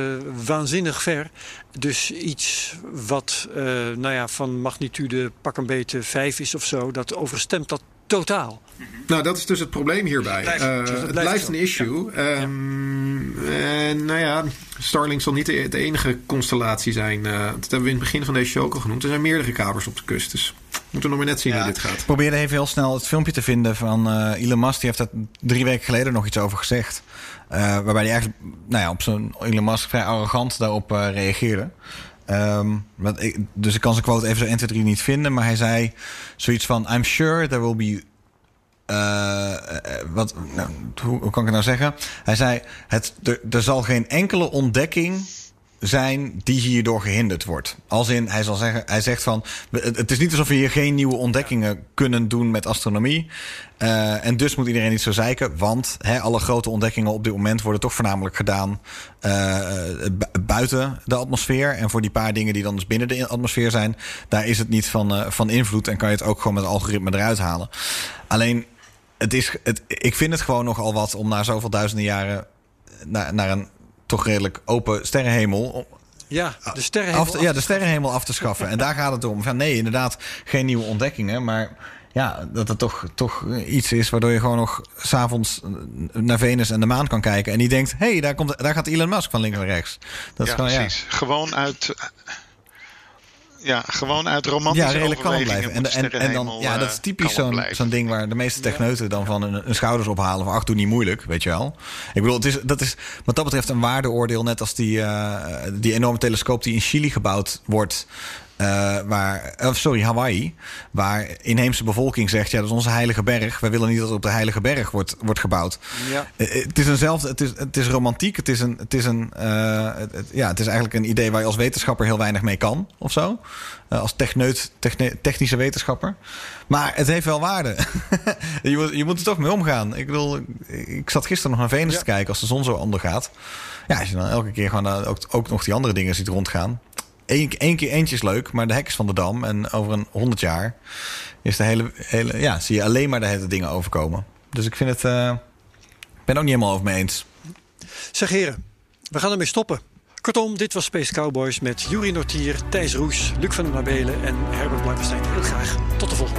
[SPEAKER 3] waanzinnig ver. Dus iets wat nou ja, van magnitude pak een beetje 5 is of zo, dat overstemt dat totaal.
[SPEAKER 5] Nou, dat is dus het probleem hierbij.
[SPEAKER 7] Blijft-
[SPEAKER 5] Eh,
[SPEAKER 3] dus het
[SPEAKER 5] het
[SPEAKER 3] blijft
[SPEAKER 5] een issue. Ehm, En nou ja, Starlink zal niet de, de enige constellatie zijn. Eh, dat hebben we in het begin van deze show ook al genoemd. Er zijn meerdere kabels op de kust. Dus we moeten nog maar net zien
[SPEAKER 7] Ja.
[SPEAKER 5] hoe dit gaat.
[SPEAKER 6] Ik probeerde even heel snel het filmpje te vinden van eh Elon Musk. Die heeft daar drie weken geleden nog iets over gezegd. Eh, waarbij hij eigenlijk nou ja, op zo'n Elon Musk vrij arrogant daarop eh, reageerde. Ehm, dus ik kan zijn quote even zo 1, 2, 3 niet vinden. Maar hij zei zoiets van... I'm sure there will be... eh, eh, wat, nou, hoe, kan ik het nou zeggen? Hij zei... Het, er zal geen enkele ontdekking zijn die hierdoor gehinderd wordt. Als in, hij, zal zeggen, hij zegt van... Het is niet alsof we hier geen nieuwe ontdekkingen kunnen doen met astronomie. Eh, en dus moet iedereen niet zo zeiken. Want hè, alle grote ontdekkingen op dit moment worden toch voornamelijk gedaan eh, bu- buiten de atmosfeer. En voor die paar dingen die dan dus binnen de atmosfeer zijn, daar is het niet van, eh, van invloed. En kan je het ook gewoon met het algoritme eruit halen. Alleen, het is, het, ik vind het gewoon nogal wat om na zoveel duizenden jaren naar, naar een toch redelijk open sterrenhemel.
[SPEAKER 3] Ja, de sterrenhemel.
[SPEAKER 6] Af te- ja, de sterrenhemel af te schaffen. En daar gaat het om. Van nee, inderdaad, geen nieuwe ontdekkingen. Maar ja, dat het toch, toch iets is waardoor je gewoon nog s'avonds naar Venus en de maan kan kijken. En die denkt, hé, hey, daar, komt, daar gaat Elon Musk van links naar rechts. Dat is gewoon, ja.
[SPEAKER 4] precies. Gewoon uit. Ja, gewoon uit romantische
[SPEAKER 6] Ja, redelijk kalm
[SPEAKER 4] overwegingen
[SPEAKER 6] blijven. En, en, en dan, ja, dat is
[SPEAKER 4] eh,
[SPEAKER 6] typisch zo'n ding waar de meeste techneuten dan van hun, hun schouders ophalen. Van ach, doe niet moeilijk, weet je wel. Ik bedoel, het is, dat is wat dat betreft een waardeoordeel. Net als die, eh, die enorme telescoop die in Chili gebouwd wordt. Eh, waar, sorry, Hawaii, waar inheemse bevolking zegt: ja, dat is onze heilige berg. Wij willen niet dat er op de heilige berg wordt, wordt gebouwd.
[SPEAKER 3] Ja.
[SPEAKER 6] Eh, het is eenzelfde, het is, het is romantiek. Het is, een, het, is een, eh, het- ja, het is eigenlijk een idee waar je als wetenschapper heel weinig mee kan of zo. Eh, als techneut, techne- technische wetenschapper. Maar het heeft wel waarde. je, moet, je moet er toch mee omgaan. Ik bedoel, ik zat gisteren nog naar Venus
[SPEAKER 3] Ja.
[SPEAKER 6] te kijken als de zon zo ondergaat. Ja, als je dan elke keer gewoon eh, ook, ook nog die andere dingen ziet rondgaan. Eén, één keer eentje is leuk, maar de hek is van de dam. En over een honderd jaar is de hele, hele, ja, zie je alleen maar de hele dingen overkomen. Dus ik vind het. eh, ben het ook niet helemaal over mee eens.
[SPEAKER 3] Zeg heren, we gaan ermee stoppen. Kortom, dit was Space Cowboys met Juri Nortier, Thijs Roes, Luc van der Mabelen en Herbert Blankenstein. Heel graag tot de volgende